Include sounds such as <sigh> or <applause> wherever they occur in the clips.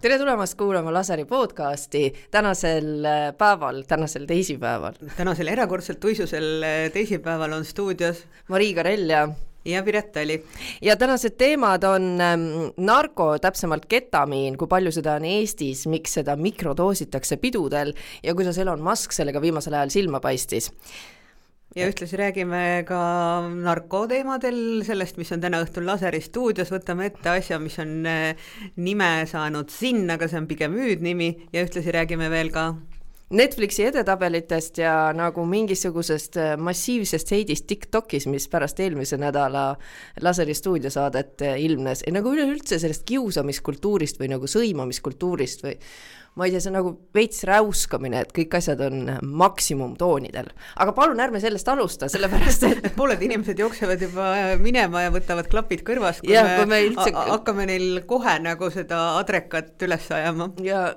tere tulemast kuulama Laseri podcasti tänasel äh, päeval, tänasel teisipäeval. tänasel erakordselt tuisusel äh, teisipäeval on stuudios Marii Karell ja ja Piret Tali. ja tänased teemad on ähm, narko, täpsemalt ketamiin, kui palju seda on Eestis, miks seda mikrodoositakse pidudel ja kuidas Elon Musk sellega viimasel ajal silma paistis ja ühtlasi räägime ka narkoteemadel, sellest, mis on täna õhtul Laseri stuudios, võtame ette asja, mis on äh, nime saanud Sin, aga see on pigem hüüdnimi ja ühtlasi räägime veel ka Netflixi edetabelitest ja nagu mingisugusest äh, massiivsest heidist TikTokis, mis pärast eelmise nädala Laseri stuudiosaadet äh, ilmnes, nagu üleüldse sellest kiusamiskultuurist või nagu sõimamiskultuurist või ma ei tea, see on nagu veits räuskamine, et kõik asjad on maksimumtoonidel. aga palun ärme sellest alusta, sellepärast et <laughs> pooled inimesed jooksevad juba minema ja võtavad klapid kõrvas, kui ja, me, kui me üldse... hakkame neil kohe nagu seda adrekat üles ajama. ja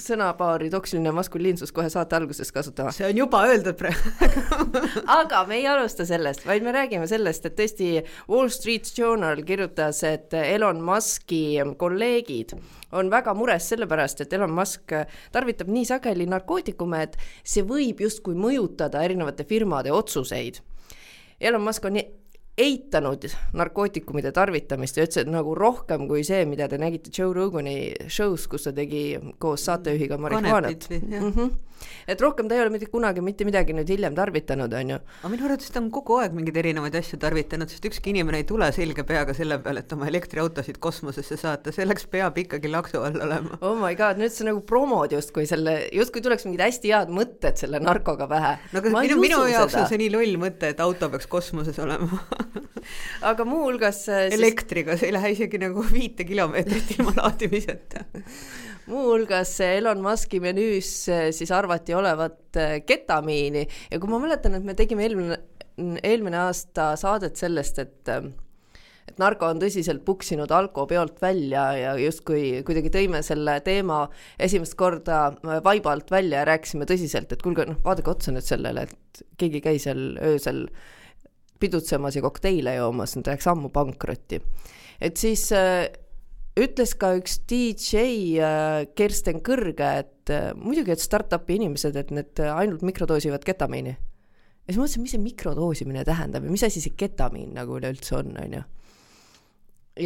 sõnapaari toksiline maskuliinsus kohe saate alguses kasutama. see on juba öeldud praegu <laughs> aga me ei alusta sellest, vaid me räägime sellest, et tõesti Wall Street Journal kirjutas, et Elon Muski kolleegid on väga mures sellepärast, et Elon Musk tarvitab nii sageli narkootikume, et see võib justkui mõjutada erinevate firmade otsuseid. Elon Musk on eitanud narkootikumide tarvitamist ja ütles, et nagu rohkem kui see, mida te nägite Joe Rogani show's, kus ta tegi koos saatejuhiga marihuanat. Mm -hmm. et rohkem ta ei ole mitte kunagi mitte midagi nüüd hiljem tarvitanud, on ju. aga minu arvates ta on kogu aeg mingeid erinevaid asju tarvitanud, sest ükski inimene ei tule selge peaga selle peale, et oma elektriautosid kosmosesse saata, selleks peab ikkagi laksu all olema. oh my god, nüüd sa nagu promod justkui selle, justkui tuleks mingid hästi head mõtted selle narkoga pähe. no aga minu, minu jaoks seda. on see nii loll mõte, et auto peaks kosmoses olema <laughs> <laughs> aga muuhulgas äh, siis... elektriga, see ei lähe isegi nagu viite kilomeetrit ilma <laughs> laadimiseta. Muuhulgas Elon Muski menüüs äh, siis arvati olevat äh, ketamiini. Ja kui ma mäletan, et me tegime eelmine, eelmine aasta saadet sellest, et et narko on tõsiselt puksinud alkopeolt välja ja justkui kuidagi tõime selle teema esimest korda vaiba alt välja ja rääkisime tõsiselt, et kuulge, noh, vaadake otsa nüüd sellele, et keegi ei käi seal öösel pidutsemas ja kokteile joomas, nad läheks ammu pankrotti. et siis äh, ütles ka üks DJ äh, Kersten Kõrge, et äh, muidugi, et startup'i inimesed, et need ainult mikrodoosivad ketamiini. ja siis mõtlesin, mis see mikrodoosimine tähendab ja mis asi see ketamiin nagu üleüldse on, on ju.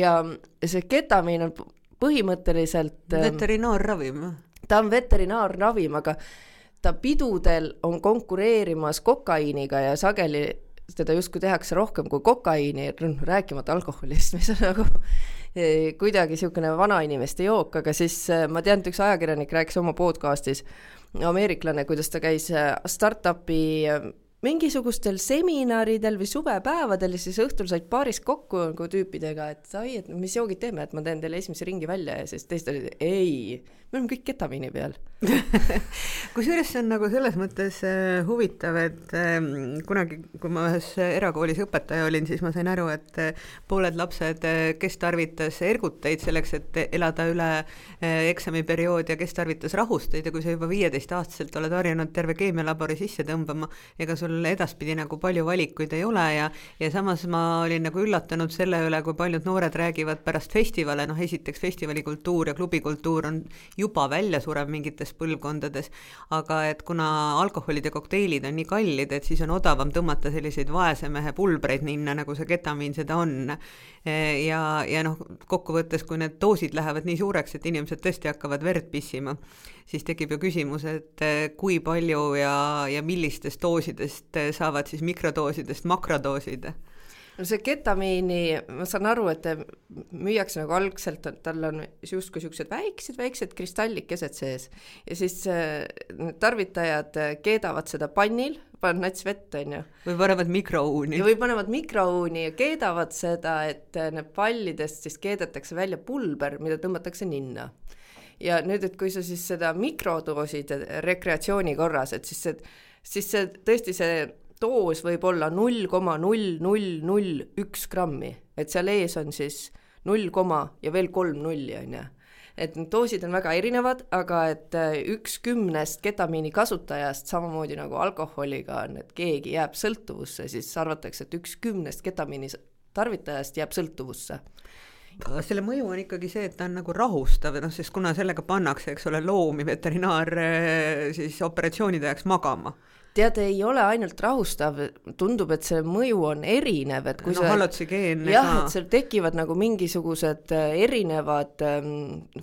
ja see ketamiin on põhimõtteliselt ähm, veterinaarravim. ta on veterinaarravim, aga ta pidudel on konkureerimas kokaiiniga ja sageli teda justkui tehakse rohkem kui kokaiini, rääkimata alkoholist, mis on nagu eh, kuidagi niisugune vanainimeste jook, aga siis eh, ma tean, et üks ajakirjanik rääkis oma podcast'is, ameeriklane, kuidas ta käis eh, startup'i mingisugustel seminaridel või suvepäevadel ja siis õhtul said paaris kokku nagu tüüpidega, et ai, et mis joogid teeme, et ma teen teile esimese ringi välja ja siis teised olid ei, me oleme kõik ketamiini peal <laughs> kusjuures see on nagu selles mõttes äh, huvitav, et äh, kunagi, kui ma ühes erakoolis õpetaja olin, siis ma sain aru, et äh, pooled lapsed, äh, kes tarvitas erguteid selleks, et elada üle eksamiperiood ja kes tarvitas rahusteid ja kui sa juba viieteistaastaselt oled harjunud terve keemialabori sisse tõmbama, ega sul edaspidi nagu palju valikuid ei ole ja ja samas ma olin nagu üllatunud selle üle, kui paljud noored räägivad pärast festivale, noh esiteks festivalikultuur ja klubikultuur on juba välja surev mingites põlvkondades, aga et kuna alkoholid ja kokteilid on nii kallid, et siis on odavam tõmmata selliseid vaese mehe pulbreid ninna, nagu see ketamiin seda on. ja, ja noh, kokkuvõttes, kui need doosid lähevad nii suureks, et inimesed tõesti hakkavad verd pissima, siis tekib ju küsimus, et kui palju ja, ja millistest doosidest saavad siis mikrodoosidest makrodoosid no see ketamiini, ma saan aru, et müüakse nagu algselt, et tal on justkui siuksed väiksed, väiksed kristallikesed sees ja siis äh, need tarvitajad keedavad seda pannil, panevad nats vett, on ju. või panevad mikrouuni. või panevad mikrouuni ja keedavad seda, et need pallidest siis keedetakse välja pulber, mida tõmmatakse ninna ja nüüd, et kui sa siis seda mikrodoosid rekreatsiooni korras, et siis see, siis see tõesti see doos võib olla null koma null null null üks grammi, et seal ees on siis null koma ja veel kolm nulli, on ju. et need doosid on väga erinevad, aga et äh, üks kümnest ketamiini kasutajast, samamoodi nagu alkoholiga on, et keegi jääb sõltuvusse, siis arvatakse, et üks kümnest ketamiini tarvitajast jääb sõltuvusse. Selle mõju on ikkagi see, et ta on nagu rahustav, noh, sest kuna sellega pannakse, eks ole, loomi veterinaar eh, siis operatsioonide ajaks magama tead, ei ole ainult rahustav, tundub, et see mõju on erinev, et kui no, sa hallutsigeenne jah, et seal tekivad nagu mingisugused äh, erinevad ähm,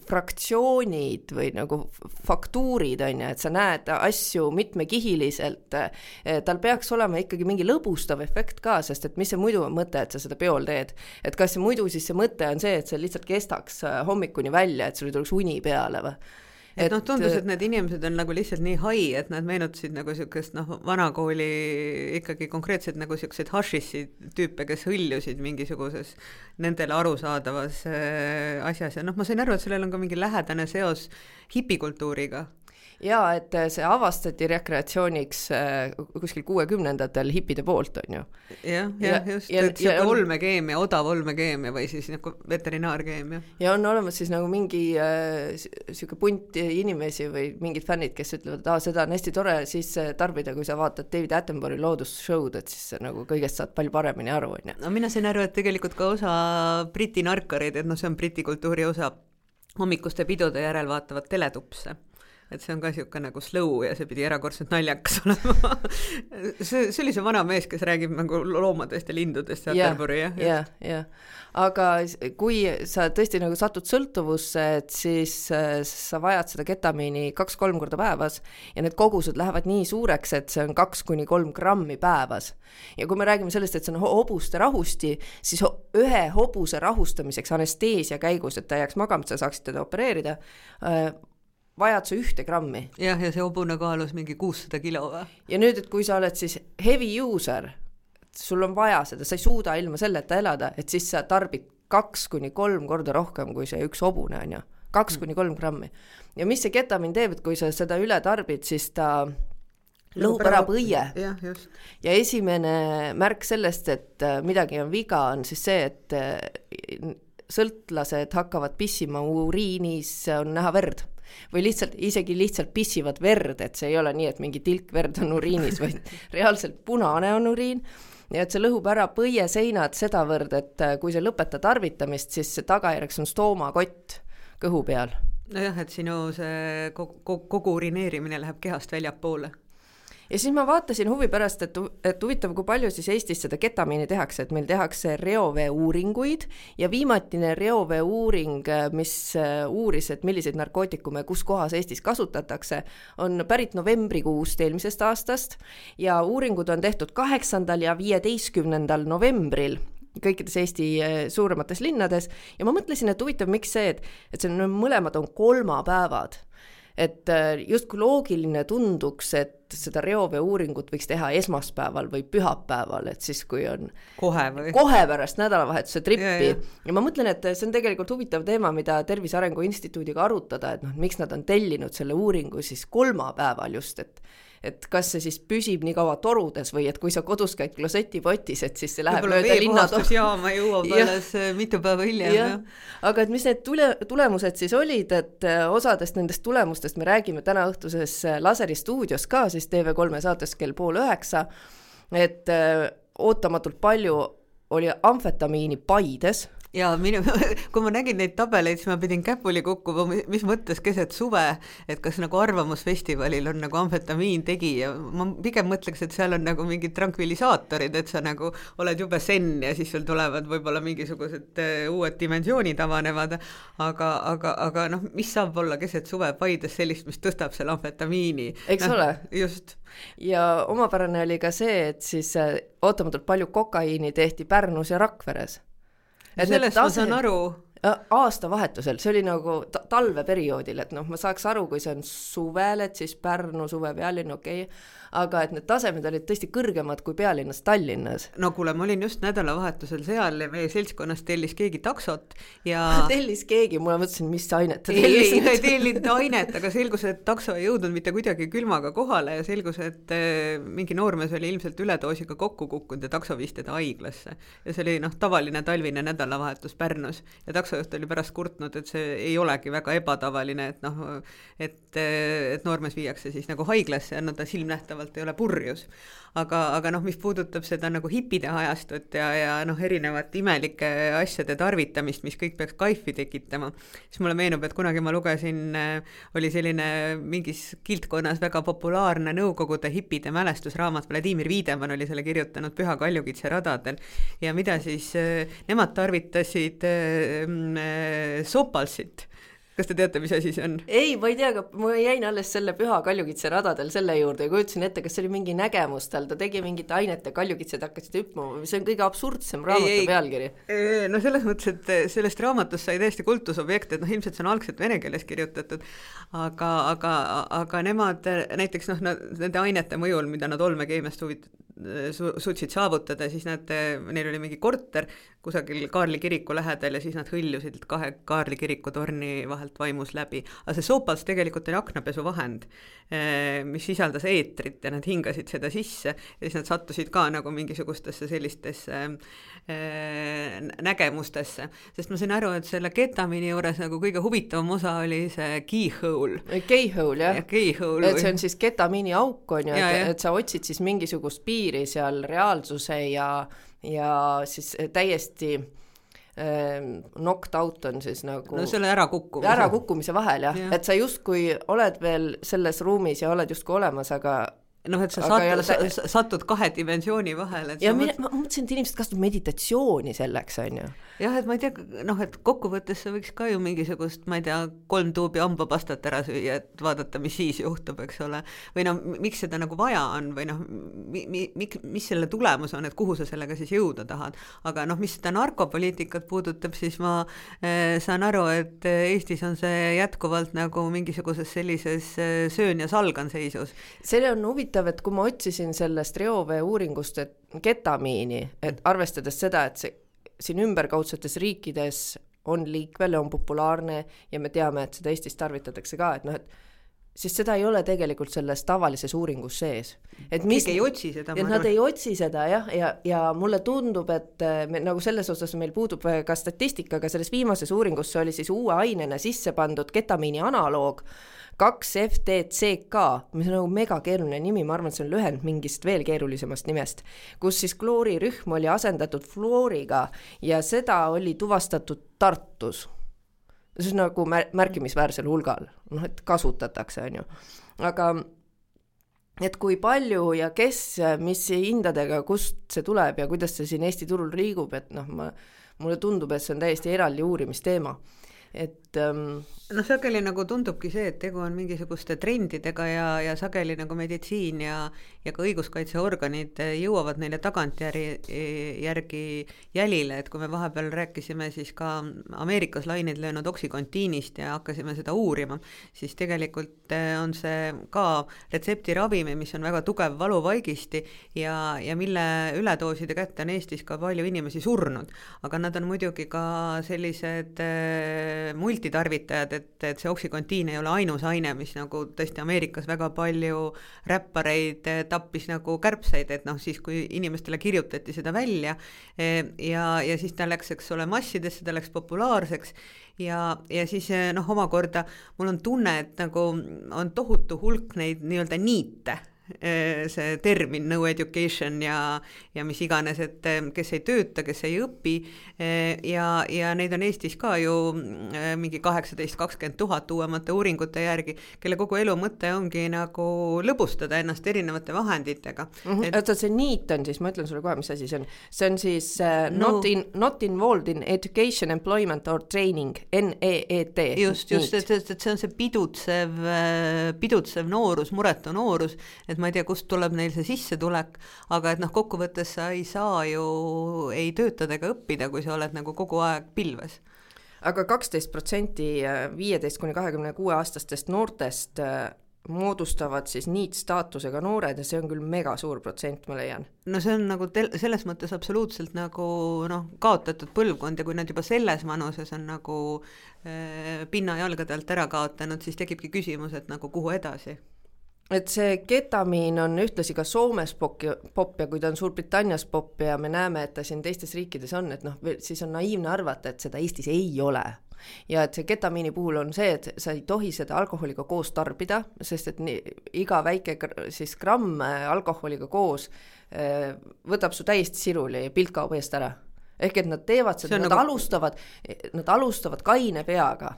fraktsioonid või nagu faktuurid, on ju, et sa näed asju mitmekihiliselt äh,, tal peaks olema ikkagi mingi lõbustav efekt ka, sest et mis see muidu on mõte, et sa seda peol teed. et kas muidu siis see mõte on see, et see lihtsalt kestaks äh, hommikuni välja, et sul ei tuleks uni peale või? Et noh, tundus, et need inimesed on nagu lihtsalt nii hai, et nad meenutasid nagu niisugust noh, vanakooli ikkagi konkreetselt nagu niisuguseid hašissi tüüpe, kes hõljusid mingisuguses nendele arusaadavas äh, asjas. Ja noh, ma sain aru, et sellel on ka mingi lähedane seos hipikultuuriga jaa, et äh, see avastati rekreatsiooniks äh, kuskil kuuekümnendatel hipide poolt, on ju. jah, jah, just, et sihuke olmekeemia, odav olmekeemia või siis nagu veterinaarkeemia. ja on olemas siis nagu mingi äh, sihuke punt inimesi või mingid fännid, kes ütlevad, et aa, seda on hästi tore siis äh, tarbida, kui sa vaatad David Attenborough loodusshow'd, et siis nagu kõigest saad palju paremini aru, on ju. no mina sain aru, et tegelikult ka osa Briti narkareid, et noh, see on Briti kultuuri osa, hommikuste pidude järel vaatavad teletupse et see on ka niisugune nagu slow ja see pidi erakordselt naljakas <laughs> olema see, see oli see vana mees, kes räägib nagu loomadest ja lindudest ja Atterbury jah? jah, jah. aga kui sa tõesti nagu satud sõltuvusse, et siis äh, sa vajad seda ketamiini kaks-kolm korda päevas ja need kogused lähevad nii suureks, et see on kaks kuni kolm grammi päevas. ja kui me räägime sellest, et see on hobuste rahusti, siis ühe hobuse rahustamiseks anesteesia käigus, et ta ei jääks magama, et sa saaksid teda opereerida, äh, vajad sa ühte grammi. jah, ja see hobune kaalus mingi kuussada kilo või? ja nüüd, et kui sa oled siis heavy user, sul on vaja seda, sa ei suuda ilma selleta elada, et siis sa tarbid kaks kuni kolm korda rohkem kui see üks hobune, on ju. kaks kuni kolm grammi. ja mis see ketamiin teeb, et kui sa seda üle tarbid, siis ta lõhub ära põie. ja esimene märk sellest, et äh, midagi on viga, on siis see, et äh, sõltlased hakkavad pissima uriinis, on näha verd või lihtsalt, isegi lihtsalt pissivad verd, et see ei ole nii, et mingi tilk verd on uriinis, vaid <laughs> reaalselt punane on uriin ja et see lõhub ära põieseinad sedavõrd, et äh, kui sa lõpetad tarvitamist, siis tagajärjeks on stoomakott kõhu peal. nojah, et sinu see kogu, kogu urineerimine läheb kehast väljapoole ja siis ma vaatasin huvi pärast, et, et huvitav, kui palju siis Eestis seda ketamiini tehakse, et meil tehakse reoveeuuringuid ja viimatine reoveeuuring, mis äh, uuris, et milliseid narkootikume kus kohas Eestis kasutatakse, on pärit novembrikuust eelmisest aastast ja uuringud on tehtud kaheksandal ja viieteistkümnendal novembril kõikides Eesti äh, suuremates linnades. Ja ma mõtlesin, et huvitav, miks see, et, et see on, mõlemad on kolmapäevad et äh, justkui loogiline tunduks, et seda reoveeuuringut võiks teha esmaspäeval või pühapäeval, et siis, kui on kohe või? kohe pärast nädalavahetuse trippi. ja ma mõtlen, et see on tegelikult huvitav teema, mida Tervise Arengu Instituudiga arutada, et noh, miks nad on tellinud selle uuringu siis kolmapäeval just, et et kas see siis püsib nii kaua torudes või et kui sa kodus käid klosetipotis, et siis see läheb mööda linnajaama jõuab <laughs> alles äh, mitu päeva hiljem ja.. aga et mis need tule, tulemused siis olid, et äh, osadest nendest tulemustest me räägime täna õhtuses äh, Laseri stuudios ka siis TV3 saates kell pool üheksa, et ootamatult palju oli amfetamiini Paides ja minu, <laughs> kui ma nägin neid tabeleid, siis ma pidin käpuli kukkuma, mis mõttes keset suve, et kas nagu Arvamusfestivalil on nagu amfetamiin tegija, ma pigem mõtleks, et seal on nagu mingid trankvilisaatorid, et sa nagu oled jube senn ja siis sul tulevad võib-olla mingisugused uh, uued dimensioonid avanevad, aga, aga, aga noh, mis saab olla keset suve Paides sellist, mis tõstab selle amfetamiini. eks no, ole. just. ja omapärane oli ka see, et siis äh, ootamatult palju kokaiini tehti Pärnus ja Rakveres et sellest tase... ma saan aru. aastavahetusel, see oli nagu ta talveperioodil, et noh, ma saaks aru, kui see on suvel, et siis Pärnu suve pealinn, okei okay aga et need tasemed olid tõesti kõrgemad kui pealinnas Tallinnas. no kuule, ma olin just nädalavahetusel seal ja meie seltskonnast tellis keegi taksot ja <laughs> tellis keegi, ma mõtlesin, mis ainet ta tellis. ei, ei tellinud ainet, aga selgus, et takso ei jõudnud mitte kuidagi külmaga kohale ja selgus, et äh, mingi noormees oli ilmselt üledoosiga kokku kukkunud ja takso viis teda haiglasse. ja see oli noh, tavaline talvine nädalavahetus Pärnus ja taksojuht oli pärast kurtnud, et see ei olegi väga ebatavaline, et noh, et, et noormees viiakse siis nagu haiglasse ja no ta silmnähtavalt väidetavalt ei ole purjus. aga, aga noh, mis puudutab seda nagu hipide ajastut ja, ja noh, erinevate imelike asjade tarvitamist, mis kõik peaks kaifi tekitama, siis mulle meenub, et kunagi ma lugesin, oli selline mingis kildkonnas väga populaarne Nõukogude hipide mälestusraamat, Vladimir Viidemann oli selle kirjutanud Püha Kaljukitse radadel ja mida siis nemad tarvitasid äh, sopalsit kas te teate, mis asi see on? ei, ma ei tea, aga ma jäin alles selle Püha Kaljukitse radadel selle juurde ja kujutasin ette, kas see oli mingi nägemus tal, ta tegi mingit ainet ja kaljukitsed hakkasid hüppama, see on kõige absurdsem raamatu ei, ei, pealkiri. no selles mõttes, et sellest raamatust sai täiesti kultusobjekt, et noh, ilmselt see on algselt vene keeles kirjutatud, aga, aga, aga nemad näiteks noh, nende ainete mõjul, mida nad olmekeemiast huvit-, su-, suutsid saavutada, siis nad, neil oli mingi korter kusagil Kaarli kiriku lähedal ja siis nad hõljusid kahe Kaarli kiriku torni vahelt vaimus läbi. aga see soopals tegelikult oli aknapesuvahend, eh, mis sisaldas eetrit ja nad hingasid seda sisse ja siis nad sattusid ka nagu mingisugustesse sellistesse äh, nägemustesse. sest ma sain aru, et selle ketamiini juures nagu kõige huvitavam osa oli see keyhole. Keyhole jah ja,? Et see on siis ketamiini auk on ju, et, et sa otsid siis mingisugust piiri piiri seal reaalsuse ja, ja siis täiesti äh, knocked out on siis nagu no selle ärakukkumise. ärakukkumise vahel jah ja., et sa justkui oled veel selles ruumis ja oled justkui olemas, aga noh, et sa sat-, sa, satud kahe dimensiooni vahele. ja mina, ma mõtlesin, et inimesed kasutavad meditatsiooni selleks, on ju jah, et ma ei tea, noh, et kokkuvõttes sa võiks ka ju mingisugust, ma ei tea, kolm tuubi hambapastat ära süüa, et vaadata, mis siis juhtub, eks ole. või noh, miks seda nagu vaja on või noh, mi-, mi-, miks, mis selle tulemus on, et kuhu sa sellega siis jõuda tahad. aga noh, mis seda narkopoliitikat puudutab, siis ma äh, saan aru, et Eestis on see jätkuvalt nagu mingisuguses sellises äh, söön ja salgan seisus. see on huvitav, et kui ma otsisin sellest reovee uuringust, et ketamiini, et arvestades seda, et see siin ümberkaudsetes riikides on liikvel ja on populaarne ja me teame, et seda Eestis tarvitatakse ka, et noh, et siis seda ei ole tegelikult selles tavalises uuringus sees. et mis ei otsi seda. et nad ei otsi seda jah, ja, ja, mulle tundub, et äh, me nagu selles osas meil puudub ka statistika, aga selles viimases uuringus see oli siis uue ainena sisse pandud ketamiini analoog kaks FTCK, mis on nagu megakeeruline nimi, ma arvan, et see on lühend mingist veel keerulisemast nimest, kus siis kloorirühm oli asendatud fluoriga ja seda oli tuvastatud Tartus. see on nagu mär-, märkimisväärsel hulgal, noh, et kasutatakse, on ju, aga et kui palju ja kes, mis hindadega, kust see tuleb ja kuidas see siin Eesti turul liigub, et noh, ma, mulle tundub, et see on täiesti eraldi uurimisteema et ähm, noh, sageli nagu tundubki see, et tegu on mingisuguste trendidega ja, ja sageli nagu meditsiin ja, ja ka õiguskaitseorganid jõuavad neile tagantjärgi, järgi jälile, et kui me vahepeal rääkisime siis ka Ameerikas laineid löönud oksükontiinist ja hakkasime seda uurima, siis tegelikult eh, on see ka retseptiravimi, mis on väga tugev valuvaigisti ja, ja mille üledooside kätte on Eestis ka palju inimesi surnud. aga nad on muidugi ka sellised äh, multitarvitajad, et, et see oksükontiin ei ole ainus aine, mis nagu tõesti Ameerikas väga palju räppareid eh, tappis nagu kärbseid, et noh, siis kui inimestele kirjutati seda välja eh, ja, ja siis ta läks, eks ole, massidesse, ta läks populaarseks ja, ja siis eh, noh, omakorda mul on tunne, et nagu on tohutu hulk neid nii-öelda niite see termin no education ja, ja mis iganes, et eh, kes ei tööta, kes ei õpi eh, ja, ja neid on Eestis ka ju mingi kaheksateist, kakskümmend tuhat uuemate uuringute järgi, kelle kogu elu mõte ongi nagu lõbustada ennast erinevate vahenditega mm. -hmm. et oota, see NEET on siis, ma ütlen sulle kohe, mis asi see on, see on siis uh, no, not in, not involved in education, employment or training, N-E-E-T. just, just, et, et, et see on see pidutsev, pidutsev noorus, muretu noorus, et ma ei tea, kust tuleb neil see sissetulek, aga et noh, kokkuvõttes sa ei saa ju ei töötada ega õppida, kui sa oled nagu kogu aeg pilves aga kaksteist protsenti viieteist kuni kahekümne kuue aastastest noortest äh, moodustavad siis niitstaatusega noored ja see on küll mega suur protsent, ma leian. no see on nagu tel-, selles mõttes absoluutselt nagu noh, kaotatud põlvkond ja kui nad juba selles vanuses on nagu äh, pinna jalgade alt ära kaotanud, siis tekibki küsimus, et nagu kuhu edasi et see ketamiin on ühtlasi ka Soomes popp ja, popp ja kui ta on Suurbritannias popp ja me näeme, et ta siin teistes riikides on, et noh, siis on naiivne arvata, et seda Eestis ei ole. ja et see ketamiini puhul on see, et sa ei tohi seda alkoholiga koos tarbida, sest et nii, iga väike siis gramm alkoholiga koos äh, võtab su täiesti siruli ja pilt kaob eest ära. ehk et nad teevad seda, nad nagu... alustavad, nad alustavad kaine peaga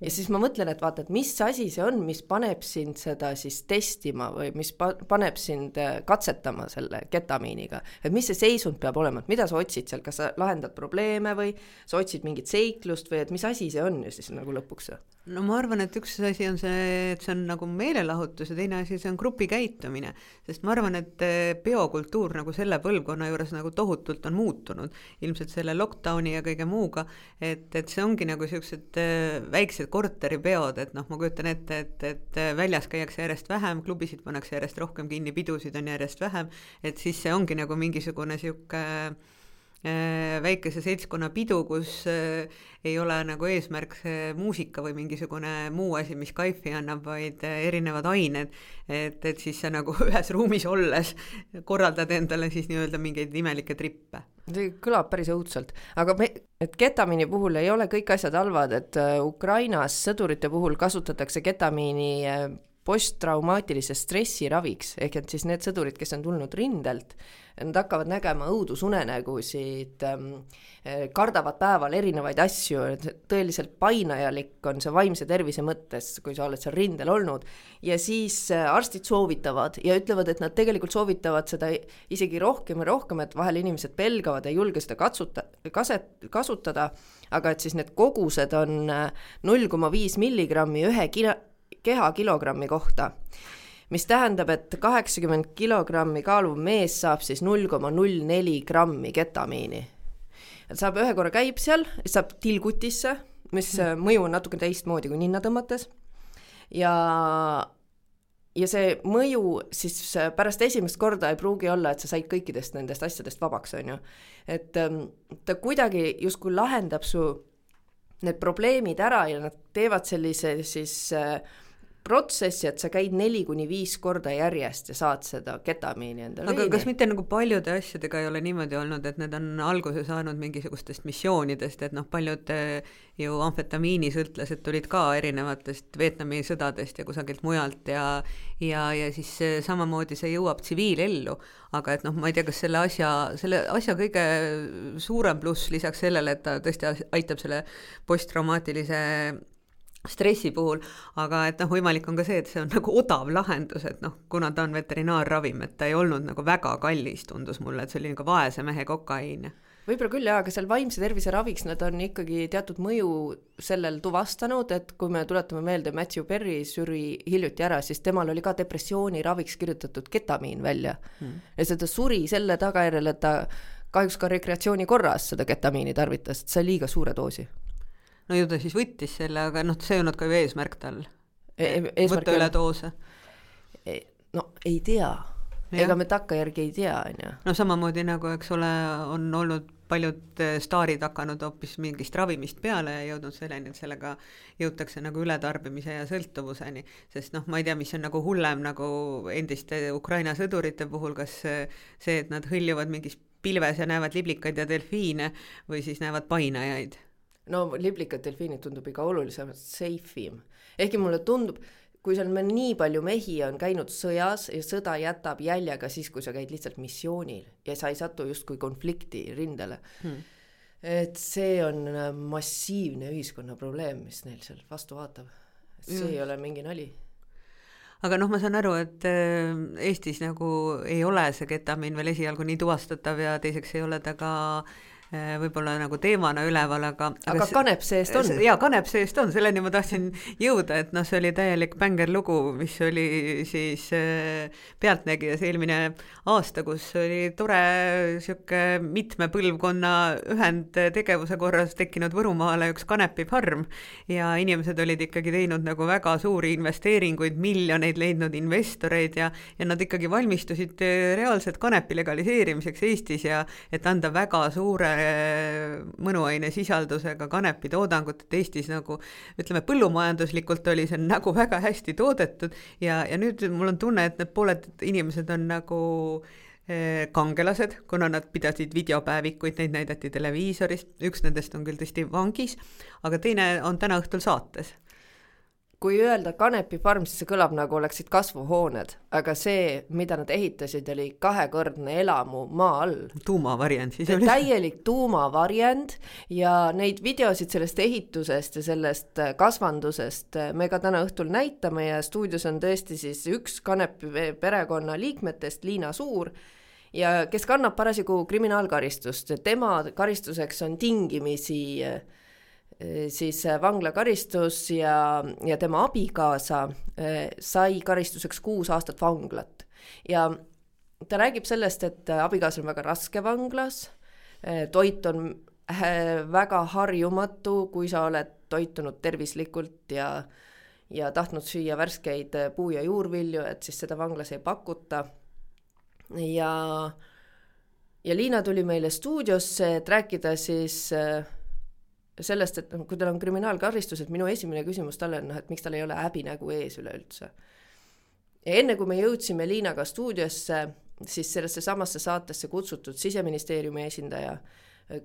ja siis ma mõtlen, et vaata, et mis asi see on, mis paneb sind seda siis testima või mis pa-, paneb sind äh, katsetama selle ketamiiniga. et mis see seisund peab olema, et mida sa otsid seal, kas sa lahendad probleeme või sa otsid mingit seiklust või et mis asi see on ju siis nagu lõpuks? No ma arvan, et üks asi on see, et see on nagu meelelahutus ja teine asi, see on grupikäitumine. sest ma arvan, et äh, peokultuur nagu selle põlvkonna juures nagu tohutult on muutunud, ilmselt selle lockdowni ja kõige muuga, et, et see ongi nagu niisugused äh, väiksed korteripeod, et noh, ma kujutan ette, et, et väljas käiakse järjest vähem, klubisid pannakse järjest rohkem kinni, pidusid on järjest vähem, et siis see ongi nagu mingisugune niisugune väikese seltskonna pidu, kus äh, ei ole nagu eesmärk see muusika või mingisugune muu asi, mis kaifi annab, vaid äh, erinevad ained. et, et siis sa nagu <laughs> ühes ruumis olles korraldad endale siis nii-öelda mingeid imelikke trippe see kõlab päris õudselt, aga me, et ketamiini puhul ei ole kõik asjad halvad, et äh, Ukrainas sõdurite puhul kasutatakse ketamiini äh, posttraumaatilise stressi raviks, ehk et siis need sõdurid, kes on tulnud rindelt, nad hakkavad nägema õudusunenägusid ähm,, kardavad päeval erinevaid asju, tõeliselt painajalik on see vaimse tervise mõttes, kui sa oled seal rindel olnud, ja siis äh, arstid soovitavad ja ütlevad, et nad tegelikult soovitavad seda isegi rohkem ja rohkem, et vahel inimesed pelgavad, ei julge seda katsuta, kaset, kasutada, aga et siis need kogused on äh, null koma viis milligrammi ühe kilo, kehakilogrammi kohta mis tähendab, et kaheksakümmend kilogrammi kaaluv mees saab siis null koma null neli grammi ketamiini. et saab ühe korra käib seal, saab tilgutisse, mis mm. mõju on natuke teistmoodi kui ninna tõmmates ja ja see mõju siis pärast esimest korda ei pruugi olla, et sa said kõikidest nendest asjadest vabaks, on ju. et ähm, ta kuidagi justkui lahendab su need probleemid ära ja nad teevad sellise siis äh, protsessi, et sa käid neli kuni viis korda järjest ja saad seda ketamiini endale. aga veini. kas mitte nagu paljude asjadega ei ole niimoodi olnud, et need on alguse saanud mingisugustest missioonidest, et noh, paljud eh, ju amfetamiinisõltlased tulid ka erinevatest Vietnami sõdadest ja kusagilt mujalt ja ja, ja siis samamoodi see jõuab tsiviilellu, aga et noh, ma ei tea, kas selle asja, selle asja kõige suurem pluss lisaks sellele, et ta tõesti aitab selle posttraumaatilise stressi puhul, aga et noh, võimalik on ka see, et see on <laughs> nagu odav lahendus, et noh, kuna ta on veterinaarravim, et ta ei olnud nagu väga kallis, tundus mulle, et see oli nagu vaese mehe kokaiin. Võib-olla küll jaa, aga seal vaimse tervise raviks nad on ikkagi teatud mõju sellel tuvastanud, et kui me tuletame meelde, Matthew Perry suri hiljuti ära, siis temal oli ka depressiooni raviks kirjutatud ketamiin välja. Hmm.. ja seda suri selle tagajärjel, et ta kahjuks ka rekreatsiooni korras seda ketamiini tarvitas, et sai liiga suure doosi no ju ta siis võttis selle, aga noh, see ei olnud ka ju eesmärk tal e. e võtta üle doose e,. no ei tea, ega me takkajärgi ei tea, on ju. no samamoodi nagu, eks ole, on olnud paljud eh, staarid hakanud hoopis mingist ravimist peale ja jõudnud selleni, et sellega jõutakse nagu ületarbimise ja sõltuvuseni. sest noh, ma ei tea, mis on nagu hullem nagu endiste Ukraina sõdurite puhul, kas see, et nad hõljuvad mingis pilves ja näevad liblikaid ja delfiine või siis näevad painajaid no liblikad delfiinid tundub ikka olulisemalt safe im. ehkki mulle tundub, kui seal meil nii palju mehi on käinud sõjas ja sõda jätab jälje ka siis, kui sa käid lihtsalt missioonil ja sa ei satu justkui konflikti rindele hmm.. et see on äh, massiivne ühiskonna probleem, mis neil seal vastu vaatab. see mm. ei ole mingi nali aga noh, ma saan aru, et äh, Eestis nagu ei ole see ketamiin veel esialgu nii tuvastatav ja teiseks ei ole ta ka Äh, võib-olla nagu teemana üleval, aga aga kanep seest on? jaa, kanep seest on, selleni ma tahtsin jõuda, et noh, see oli täielik bängerlugu, mis oli siis äh, Pealtnägijas eelmine aasta, kus oli tore niisugune mitme põlvkonna ühendtegevuse korras tekkinud Võrumaale üks kanepifarm ja inimesed olid ikkagi teinud nagu väga suuri investeeringuid, miljoneid leidnud investoreid ja ja nad ikkagi valmistusid äh, reaalselt kanepi legaliseerimiseks Eestis ja et anda väga suure mõnuaine sisaldusega kanepitoodangut, et Eestis nagu ütleme, põllumajanduslikult oli see nagu väga hästi toodetud ja, ja nüüd mul on tunne, et need pooled inimesed on nagu kangelased, kuna nad pidasid videopäevikuid, neid näidati televiisoris, üks nendest on küll tõesti vangis, aga teine on täna õhtul saates kui öelda kanepifarm, siis see kõlab nagu oleksid kasvuhooned, aga see, mida nad ehitasid, oli kahekordne elamu maa all. tuumavariant siis oli? täielik tuumavariant ja neid videosid sellest ehitusest ja sellest äh, kasvandusest äh, me ka täna õhtul näitame ja stuudios on tõesti siis üks Kanepi perekonna liikmetest, Liina Suur, ja kes kannab parasjagu kriminaalkaristust, tema karistuseks on tingimisi Äh, siis äh, vanglakaristus ja, ja tema abikaasa äh, sai karistuseks kuus aastat vanglat ja ta räägib sellest, et abikaasa on väga raske vanglas, toit on väga harjumatu, kui sa oled toitunud tervislikult ja ja tahtnud süüa värskeid puu- ja juurvilju, et siis seda vanglas ei pakuta. ja, ja Liina tuli meile stuudiosse, et rääkida siis äh, sellest, et noh, kui tal on kriminaalkaristus, et minu esimene küsimus talle on noh, et miks tal ei ole häbinägu ees üleüldse. ja enne kui me jõudsime Liinaga stuudiosse, siis sellesse samasse saatesse kutsutud siseministeeriumi esindaja,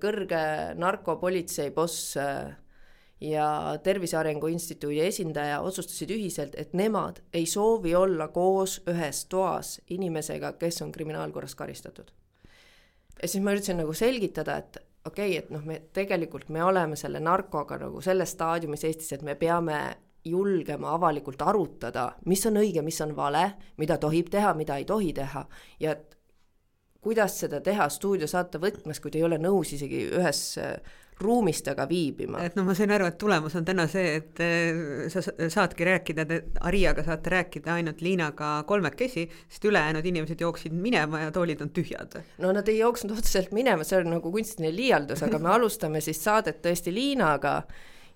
kõrge narkopolitsei boss ja Tervise Arengu Instituudi esindaja otsustasid ühiselt, et nemad ei soovi olla koos ühes toas inimesega, kes on kriminaalkorras karistatud. ja siis ma üritasin nagu selgitada, et okei okay,, et noh, me tegelikult me oleme selle narkoga nagu selles staadiumis Eestis, et me peame julgema avalikult arutada, mis on õige, mis on vale, mida tohib teha, mida ei tohi teha. Ja et kuidas seda teha stuudiosaate võtmes, kui te ei ole nõus isegi ühes ruumis temaga viibima. et noh, ma sain aru, et tulemus on täna see, et eh, sa saadki rääkida, te Ariaga saate rääkida ainult Liinaga kolmekesi, sest ülejäänud inimesed jooksid minema ja toolid on tühjad. no nad ei jooksnud otseselt minema, see on nagu kunstiline liialdus, aga me <laughs> alustame siis saadet tõesti Liinaga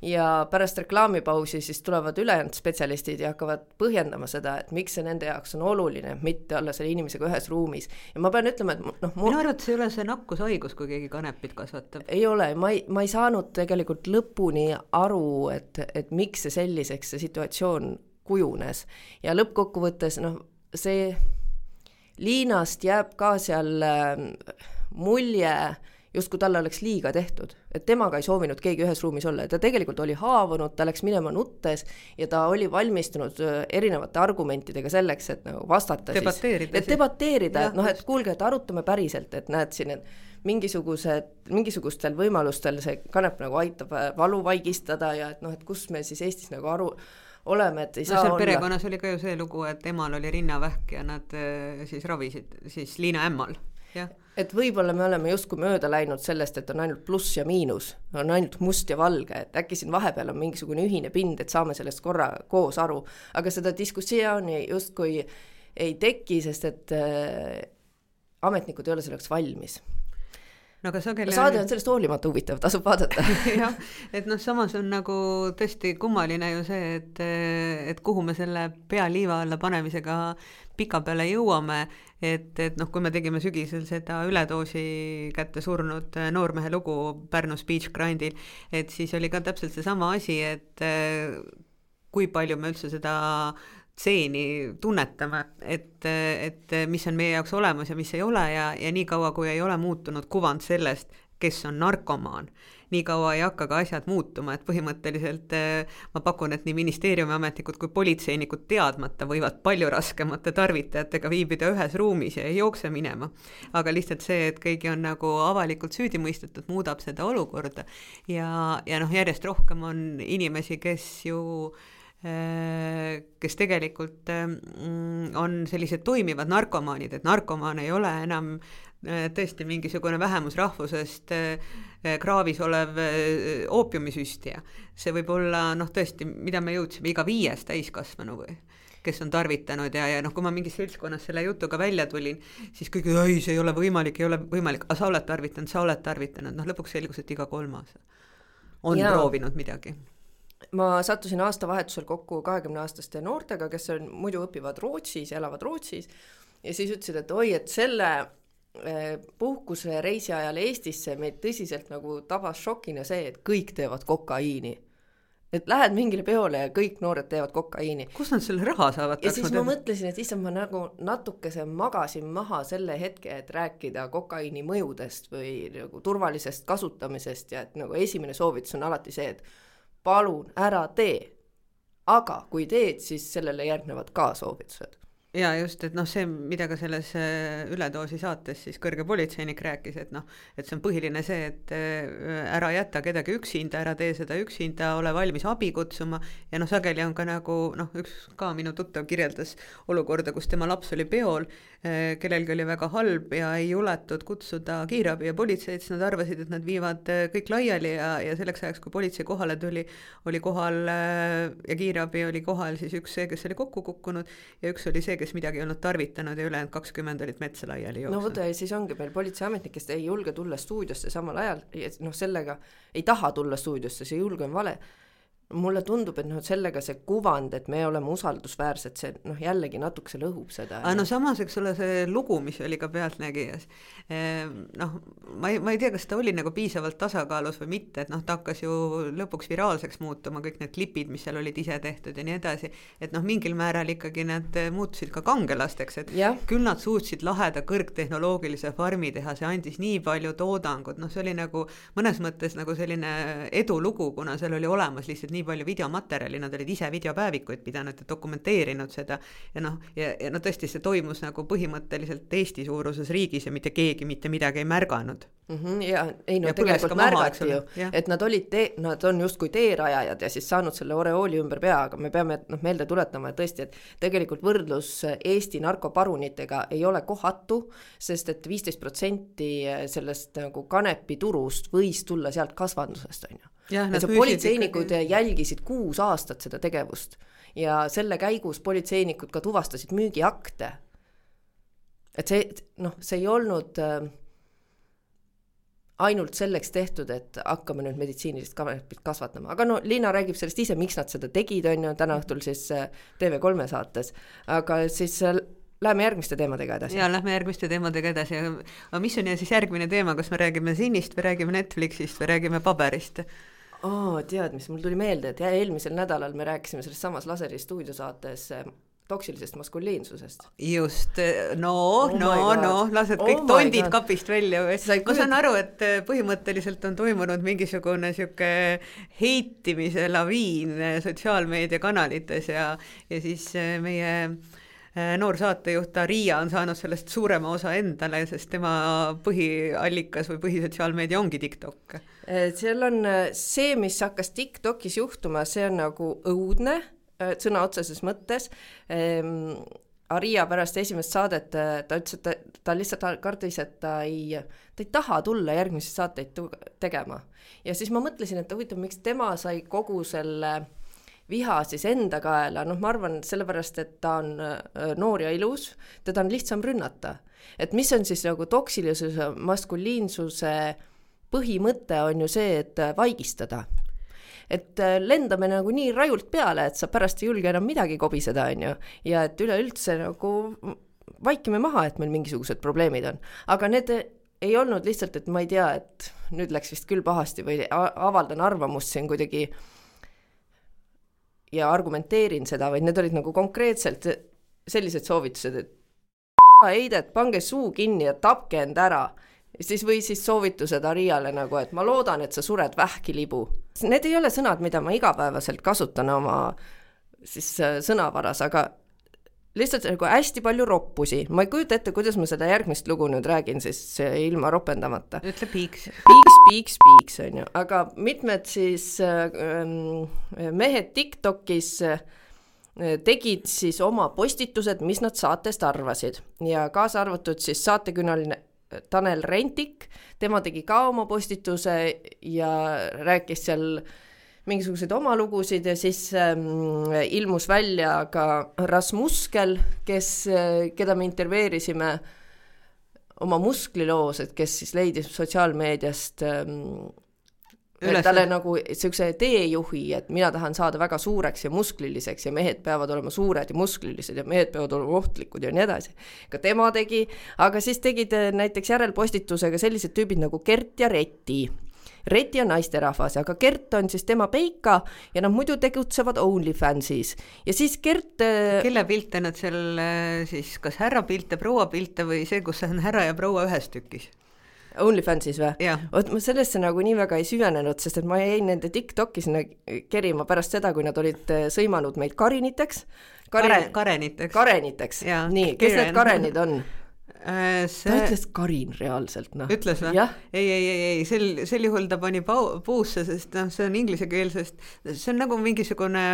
ja pärast reklaamipausi siis tulevad ülejäänud spetsialistid ja hakkavad põhjendama seda, et miks see nende jaoks on oluline, mitte olla selle inimesega ühes ruumis. ja ma pean ütlema, et noh mul... minu arvates ei ole see nakkushaigus, kui keegi kanepit kasvatab. ei ole, ma ei, ma ei saanud tegelikult lõpuni aru, et, et miks see selliseks see situatsioon kujunes ja lõppkokkuvõttes noh, see Liinast jääb ka seal äh, mulje äh, justkui talle oleks liiga tehtud, et temaga ei soovinud keegi ühes ruumis olla. Ja ta tegelikult oli haavunud, ta läks minema nuttes ja ta oli valmistunud erinevate argumentidega selleks, et nagu vastata debateerida siis, et debateerida, et noh, et kuulge, et arutame päriselt, et näed siin, et mingisugused, mingisugustel võimalustel see kanep nagu aitab valu vaigistada ja et noh, et kus me siis Eestis nagu aru oleme, et ei no, saa olla. perekonnas oli ka ju see lugu, et emal oli rinnavähk ja nad siis ravisid siis Liina ämmal, et võib-olla me oleme justkui mööda läinud sellest, et on ainult pluss ja miinus, on ainult must ja valge, et äkki siin vahepeal on mingisugune ühine pind, et saame sellest korra koos aru, aga seda diskussiooni justkui ei teki, sest et äh, ametnikud ei ole selleks valmis no aga sageli saade on sellest hoolimata huvitav, tasub vaadata. <laughs> Jah, et noh, samas on nagu tõesti kummaline ju see, et, et kuhu me selle pea liiva alla panemisega pikapeale jõuame, et, et noh, kui me tegime sügisel seda üledoosi kätte surnud noormehe lugu Pärnus Beach Grindil, et siis oli ka täpselt seesama asi, et kui palju me üldse seda stseeni tunnetame, et, et mis on meie jaoks olemas ja mis ei ole ja, ja niikaua, kui ei ole muutunud kuvand sellest, kes on narkomaan, nii kaua ei hakka ka asjad muutuma, et põhimõtteliselt eh, ma pakun, et nii ministeeriumi ametnikud kui politseinikud teadmata võivad palju raskemate tarvitajatega viibida ühes ruumis ja ei jookse minema. aga lihtsalt see, et keegi on nagu avalikult süüdi mõistetud, muudab seda olukorda ja, ja noh, järjest rohkem on inimesi, kes ju eh, kes tegelikult mm, on sellised toimivad narkomaanid, et narkomaan ei ole enam Äh, tõesti mingisugune vähemusrahvusest äh, kraavis olev äh, oopiumisüstija. see võib olla noh, tõesti, mida me jõudsime, iga viies täiskasvanu või kes on tarvitanud ja, ja noh, kui ma mingis seltskonnas selle jutuga välja tulin, siis kõik, ei, see ei ole võimalik, ei ole võimalik, aga sa oled tarvitanud, sa oled tarvitanud, noh lõpuks selgus, et iga kolmas on ja. proovinud midagi ma sattusin aastavahetusel kokku kahekümneaastaste noortega, kes on, muidu õpivad Rootsis, elavad Rootsis ja siis ütlesid, et oi, et selle Äh, puhkusereisi ajal Eestisse meid tõsiselt nagu tabas šokina see, et kõik teevad kokaiini. et lähed mingile peole ja kõik noored teevad kokaiini. kust nad selle raha saavad? ja siis ma mõtlesin, et issand, ma nagu natukese magasin maha selle hetke, et rääkida kokaiini mõjudest või nagu turvalisest kasutamisest ja et nagu esimene soovitus on alati see, et palun ära tee. aga kui teed, siis sellele järgnevad ka soovitused ja just, et noh, see, mida ka selles äh, üledoosi saates siis kõrge politseinik rääkis, et noh, et see on põhiline see, et äh, ära jäta kedagi üksinda, ära tee seda üksinda, ole valmis abi kutsuma ja noh, sageli on ka nagu noh, üks ka minu tuttav kirjeldas olukorda, kus tema laps oli peol, kellelgi oli väga halb ja ei juletud kutsuda kiirabi ja politseid, siis nad arvasid, et nad viivad kõik laiali ja, ja selleks ajaks, kui politsei kohale tuli, oli kohal ja kiirabi oli kohal siis üks see, kes oli kokku kukkunud ja üks oli see, kes midagi ei olnud tarvitanud ja ülejäänud kakskümmend olid metsa laiali jooksnud. no vot, siis ongi meil politseiametnik, kes ei julge tulla stuudiosse samal ajal, noh, sellega ei taha tulla stuudiosse, see julge on vale mulle tundub, et noh, sellega see kuvand, et me oleme usaldusväärsed, see noh, jällegi natukese lõhub seda. aga no samas, eks ole, see lugu, mis oli ka Pealtnägijas, ehm, noh, ma ei, ma ei tea, kas ta oli nagu piisavalt tasakaalus või mitte, et noh, ta hakkas ju lõpuks viraalseks muutuma, kõik need klipid, mis seal olid ise tehtud ja nii edasi, et noh, mingil määral ikkagi nad muutusid ka kangelasteks, et ja. küll nad suutsid laheda kõrgtehnoloogilise farmi teha, see andis nii palju toodangut, noh, see oli nagu mõnes mõttes nagu selline edulugu, kuna seal oli olemas lihtsalt nii nii palju videomaterjali, nad olid ise videopäevikuid pidanud ja dokumenteerinud seda. ja noh, ja, ja no tõesti, see toimus nagu põhimõtteliselt Eesti suuruses riigis ja mitte keegi mitte midagi ei märganud. Mm. -hmm, ja ei no ja tegelikult märgati ju, et nad olid tee, nad on justkui teerajajad ja siis saanud selle oreooli ümber pea, aga me peame noh, meelde tuletama, et tõesti, et tegelikult võrdlus Eesti narkoparunitega ei ole kohatu, sest et viisteist protsenti sellest nagu kanepiturust võis tulla sealt kasvandusest, on ju et see politseinikud ikkagi... jälgisid kuus aastat seda tegevust ja selle käigus politseinikud ka tuvastasid müügiakte. et see, noh, see ei olnud äh, ainult selleks tehtud, et hakkame nüüd meditsiinilist kanepit kasvatama, aga no Liina räägib sellest ise, miks nad seda tegid, on ju, täna õhtul siis äh, TV3 saates, aga siis äh, Läheme järgmiste teemadega edasi. ja lähme järgmiste teemadega edasi, aga mis on siis järgmine teema, kas me räägime Sinist või räägime Netflixist või räägime paberist? Aa, tead, mis mul tuli meelde, et eelmisel nädalal me rääkisime selles samas Laseri stuudiosaates eh, toksilisest maskuliinsusest. just, eh, no oh, no, no lased kõik oh tondid God. kapist välja ma saan aru, et eh, põhimõtteliselt on toimunud mingisugune sihuke heitimise laviin sotsiaalmeediakanalites ja, ja siis meie noor saatejuht Aria on saanud sellest suurema osa endale, sest tema põhiallikas või põhisotsiaalmeedia ongi TikTok seal on äh, see, mis hakkas TikTokis juhtuma, see on nagu õudne äh, sõna otseses mõttes. Ehm, Aria pärast esimest saadet, äh, ta ütles, et ta, ta lihtsalt kardis, et ta ei, ta ei taha tulla järgmisi saateid tegema. ja siis ma mõtlesin, et huvitav, miks tema sai kogu selle viha siis enda kaela, noh, ma arvan, sellepärast, et ta on noor ja ilus, teda on lihtsam rünnata. et mis on siis nagu toksilisuse, maskuliinsuse äh, põhimõte on ju see, et äh, vaigistada. et äh, lendame nagu nii rajult peale, et sa pärast ei julge enam midagi kobiseda, on ju, ja et üleüldse nagu vaikime maha, et meil mingisugused probleemid on, aga need ei olnud lihtsalt, et ma ei tea, et nüüd läks vist küll pahasti või avaldan arvamust siin kuidagi ja argumenteerin seda, vaid need olid nagu konkreetselt sellised soovitused, et <laughs> heidet, pange suu kinni ja tapke end ära siis või siis soovitused Ariale nagu, et ma loodan, et sa sured vähkilibu. Need ei ole sõnad, mida ma igapäevaselt kasutan oma siis äh, sõnavaras, aga lihtsalt nagu hästi palju roppusi, ma ei kujuta ette, kuidas ma seda järgmist lugu nüüd räägin siis ilma ropendamata. ütle piiks. <laughs> piiks, piiks, piiks on ju, aga mitmed siis äh, mehed Tiktokis äh, tegid siis oma postitused, mis nad saatest arvasid. Ja kaasa arvatud siis saatekülaline Tanel Rentik, tema tegi ka oma postituse ja rääkis seal mingisuguseid oma lugusid ja siis ähm, ilmus välja ka Rasmuskel, kes, keda me intervjueerisime oma muskliloos, et kes siis leidis sotsiaalmeediast ähm, Üles... talle nagu niisuguse teejuhi, et mina tahan saada väga suureks ja muskliliseks ja mehed peavad olema suured ja musklilised ja mehed peavad olema ohtlikud ja nii edasi. ka tema tegi, aga siis tegid äh, näiteks järelpostitusega sellised tüübid nagu Gert ja Reti Reti on naisterahvas, aga Gert on siis tema peika ja nad muidu tegutsevad OnlyFansis ja siis Gert. Äh, kelle pilte nad seal äh, siis, kas härra pilte, proua pilte või see, kus on härra ja proua ühes tükis? OnlyFansis või? vot ma sellesse nagu nii väga ei süvenenud, sest et ma jäin nende Tiktoki sinna kerima pärast seda, kui nad olid äh, sõimanud meid kariniteks. Karin... Kare, kareniteks. kareniteks, nii, kes need karenid on? Äh, see... ta ütles Karin reaalselt, noh. ütles või? ei, ei, ei, ei, sel, sel juhul ta pani pau-, puusse, sest noh, see on inglisekeelsest, see on nagu mingisugune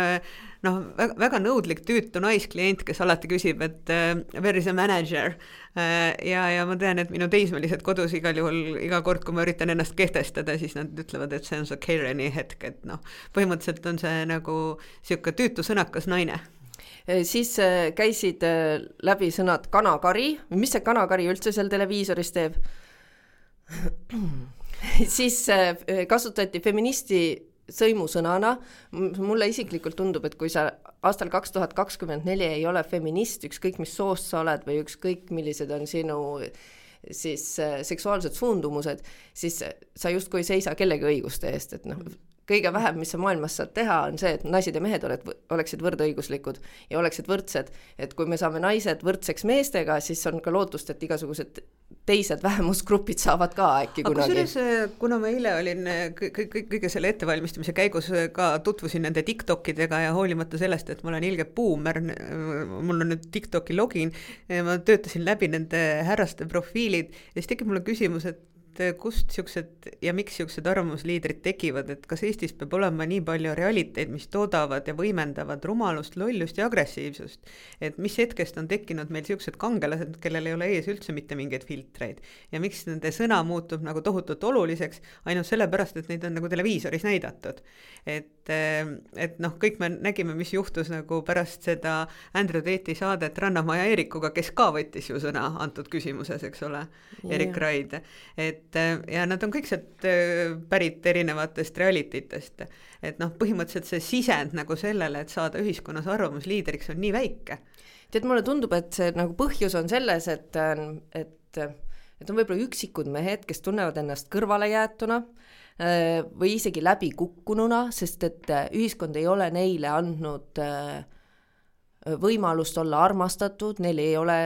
noh, väga, väga nõudlik tüütu naisklient, kes alati küsib, et uh, where is a manager uh,. ja, ja ma tean, et minu teismelised kodus igal juhul iga kord, kui ma üritan ennast kehtestada, siis nad ütlevad, et see on su Kareni hetk, et noh, põhimõtteliselt on see nagu niisugune tüütu sõnakas naine siis eh, käisid eh, läbi sõnad kanakari, mis see kanakari üldse seal televiisoris teeb? <clears throat> siis kasutati feministi sõimusõnana, mulle isiklikult tundub, et kui sa aastal kaks tuhat kakskümmend neli ei ole feminist, ükskõik mis soost sa oled või ükskõik millised on sinu siis seksuaalsed suundumused, siis sa justkui ei seisa kellegi õiguste eest, et noh, kõige vähem, mis sa maailmas saad teha, on see, et naised ja mehed oled, oleksid võrdõiguslikud ja oleksid võrdsed. et kui me saame naised võrdseks meestega, siis on ka lootust, et igasugused teised vähemusgrupid saavad ka äkki aga kunagi. kusjuures, kuna ma eile olin kõik, kõik, kõige selle ettevalmistamise käigus ka tutvusin nende Tiktokidega ja hoolimata sellest, et ma olen ilge buumer, mul on nüüd Tiktoki login, ma töötasin läbi nende härraste profiilid ja siis tekib mulle küsimus, et et eh, kust niisugused ja miks niisugused arvamusliidrid tekivad, et kas Eestis peab olema nii palju realiteid, mis toodavad ja võimendavad rumalust, lollust ja agressiivsust. et mis hetkest on tekkinud meil niisugused kangelased, kellel ei ole ees üldse mitte mingeid filtreid ja miks nende sõna muutub nagu tohutult oluliseks ainult sellepärast, et neid on nagu televiisoris näidatud. et, eh, et noh, kõik me nägime, mis juhtus nagu pärast seda Andrew Tate'i saadet Rannamaja Eerikuga, kes ka võttis ju sõna antud küsimuses, eks ole, Erik Raid, et et ja nad on kõik sealt äh, pärit erinevatest reality test. et noh, põhimõtteliselt see sisend nagu sellele, et saada ühiskonnas arvamusliidriks, on nii väike. tead, mulle tundub, et see nagu põhjus on selles, et, et, et on võib-olla üksikud mehed, kes tunnevad ennast kõrvalejäetuna äh, või isegi läbikukkununa, sest et äh, ühiskond ei ole neile andnud võimalust olla armastatud, neil ei ole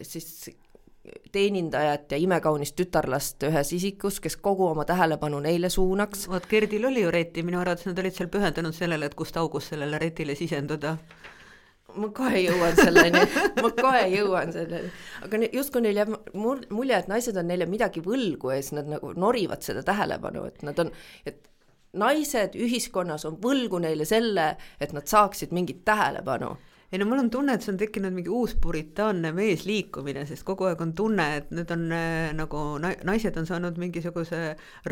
siis teenindajat ja imekaunist tütarlast ühes isikus, kes kogu oma tähelepanu neile suunaks. vot Gerdil oli ju reti, minu arvates nad olid seal pühendunud sellele, et kust august sellele retile sisenduda. Ma kohe jõuan selleni, ma kohe jõuan selleni, aga justkui neil jääb mulje, et naised on neile midagi võlgu ja siis nad nagu norivad seda tähelepanu, et nad on, et naised ühiskonnas on võlgu neile selle, et nad saaksid mingit tähelepanu ei no mul on tunne, et see on tekkinud mingi uus puritaanne meesliikumine, sest kogu aeg on tunne, et need on äh, nagu naised on saanud mingisuguse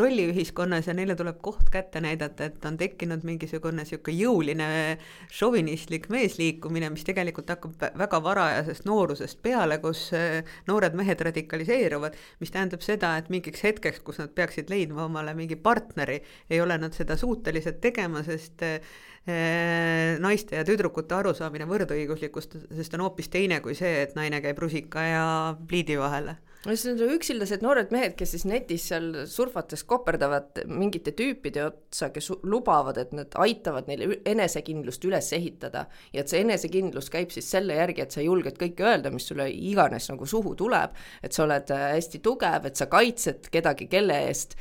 rolli ühiskonnas ja neile tuleb koht kätte näidata, et on tekkinud mingisugune niisugune jõuline šovinistlik meesliikumine, mis tegelikult hakkab väga varajasest noorusest peale, kus äh, noored mehed radikaliseeruvad, mis tähendab seda, et mingiks hetkeks, kus nad peaksid leidma omale mingi partneri, ei ole nad seda suutelised tegema, sest Äh, naiste ja tüdrukute arusaamine võrdõiguslikust, sest on hoopis teine kui see, et naine käib rusika ja pliidi vahele. No siis need üksildased noored mehed, kes siis netis seal surfates koperdavad mingite tüüpide otsa, kes lubavad, et nad aitavad neile enesekindlust üles ehitada. Ja et see enesekindlus käib siis selle järgi, et sa julged kõike öelda, mis sulle iganes nagu suhu tuleb, et sa oled äh, hästi tugev, et sa kaitsed kedagi kelle eest,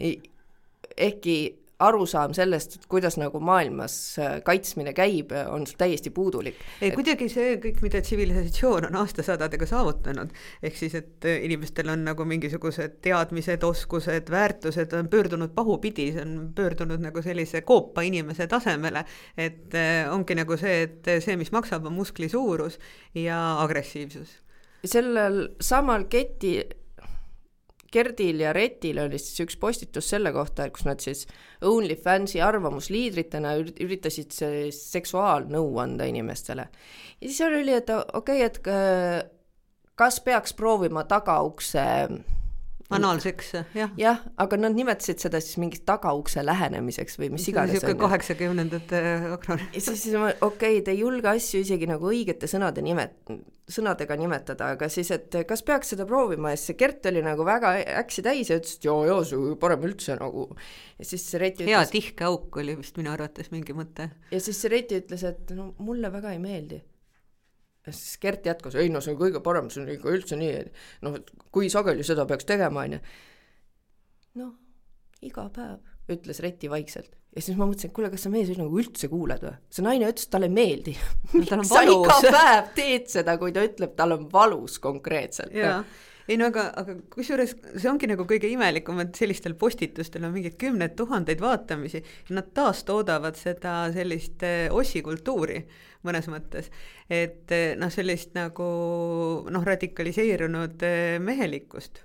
ehkki arusaam sellest, et kuidas nagu maailmas äh, kaitsmine käib, on täiesti puudulik. kuidagi see kõik, mida tsivilisatsioon on aastasadadega saavutanud, ehk siis, et äh, inimestel on nagu mingisugused teadmised, oskused, väärtused on pöördunud pahupidi, see on pöördunud nagu sellise koopa inimese tasemele, et äh, ongi nagu see, et see, mis maksab, on muskli suurus ja agressiivsus. sellel samal keti Gerdil ja Retil oli siis üks postitus selle kohta, kus nad siis OnlyFansi arvamusliidritena üritasid seksuaalnõu anda inimestele. ja siis oli, et okei okay,, et kas peaks proovima tagaukse anaalseks, jah. jah, aga nad nimetasid seda siis mingiks tagaukse lähenemiseks või mis iganes. niisugune kaheksakümnendate akronym. ja siis okei okay,, te ei julge asju isegi nagu õigete sõnade nimet-, sõnadega nimetada, aga siis, et kas peaks seda proovima ja siis see Gert oli nagu väga äksi täis ja ütles, et jaa, jaa, see parem üldse nagu. ja siis see Reeti ütles. hea tihke auk oli vist minu arvates mingi mõte. ja siis see Reeti ütles, et no mulle väga ei meeldi siis Gert jätkas, ei no see on kõige parem, see on ikka üldse nii, noh, et kui sageli seda peaks tegema, on ju. noh, iga päev, ütles Reti vaikselt. ja siis ma mõtlesin, et kuule, kas sa mees nagu üldse kuuled või? see naine ütles, et talle ei meeldi <laughs> miks sa iga <laughs> päev teed seda, kui ta ütleb, tal on valus konkreetselt? ei no aga, aga kusjuures see ongi nagu kõige imelikum, et sellistel postitustel on mingeid kümneid tuhandeid vaatamisi nad taastoodavad seda sellist eh, ossikultuuri mõnes mõttes. et eh, noh, sellist nagu noh, radikaliseerunud eh, mehelikkust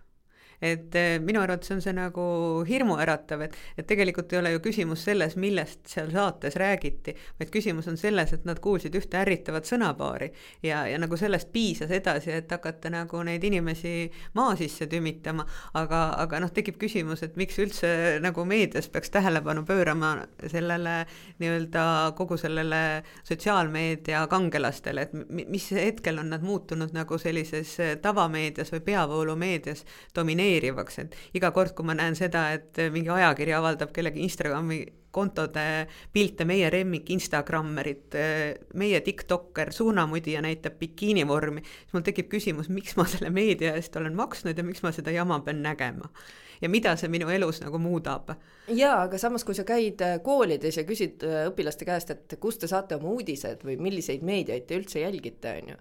et eh, minu arvates on see nagu hirmuäratav, et, et tegelikult ei ole ju küsimus selles, millest seal saates räägiti, vaid küsimus on selles, et nad kuulsid ühte ärritavat sõnapaari ja, ja nagu sellest piisas edasi, et hakata nagu neid inimesi maa sisse tümitama, aga, aga noh, tekib küsimus, et miks üldse nagu meedias peaks tähelepanu pöörama sellele nii-öelda kogu sellele sotsiaalmeedia kangelastele, et mis hetkel on nad muutunud nagu sellises tavameedias või peavoolumeedias domineerivaks domineerivaks, et iga kord, kui ma näen seda, et mingi ajakiri avaldab kellegi Instagrami kontode pilte, meie lemmik Instagrammerid, meie tiktokker suunamudija näitab bikiinivormi, siis mul tekib küsimus, miks ma selle meedia eest olen maksnud ja miks ma seda jama pean nägema. ja mida see minu elus nagu muudab. jaa, aga samas, kui sa käid äh, koolides ja küsid äh, õpilaste käest, et kust te saate oma uudised või milliseid meediaid te üldse jälgite, on ju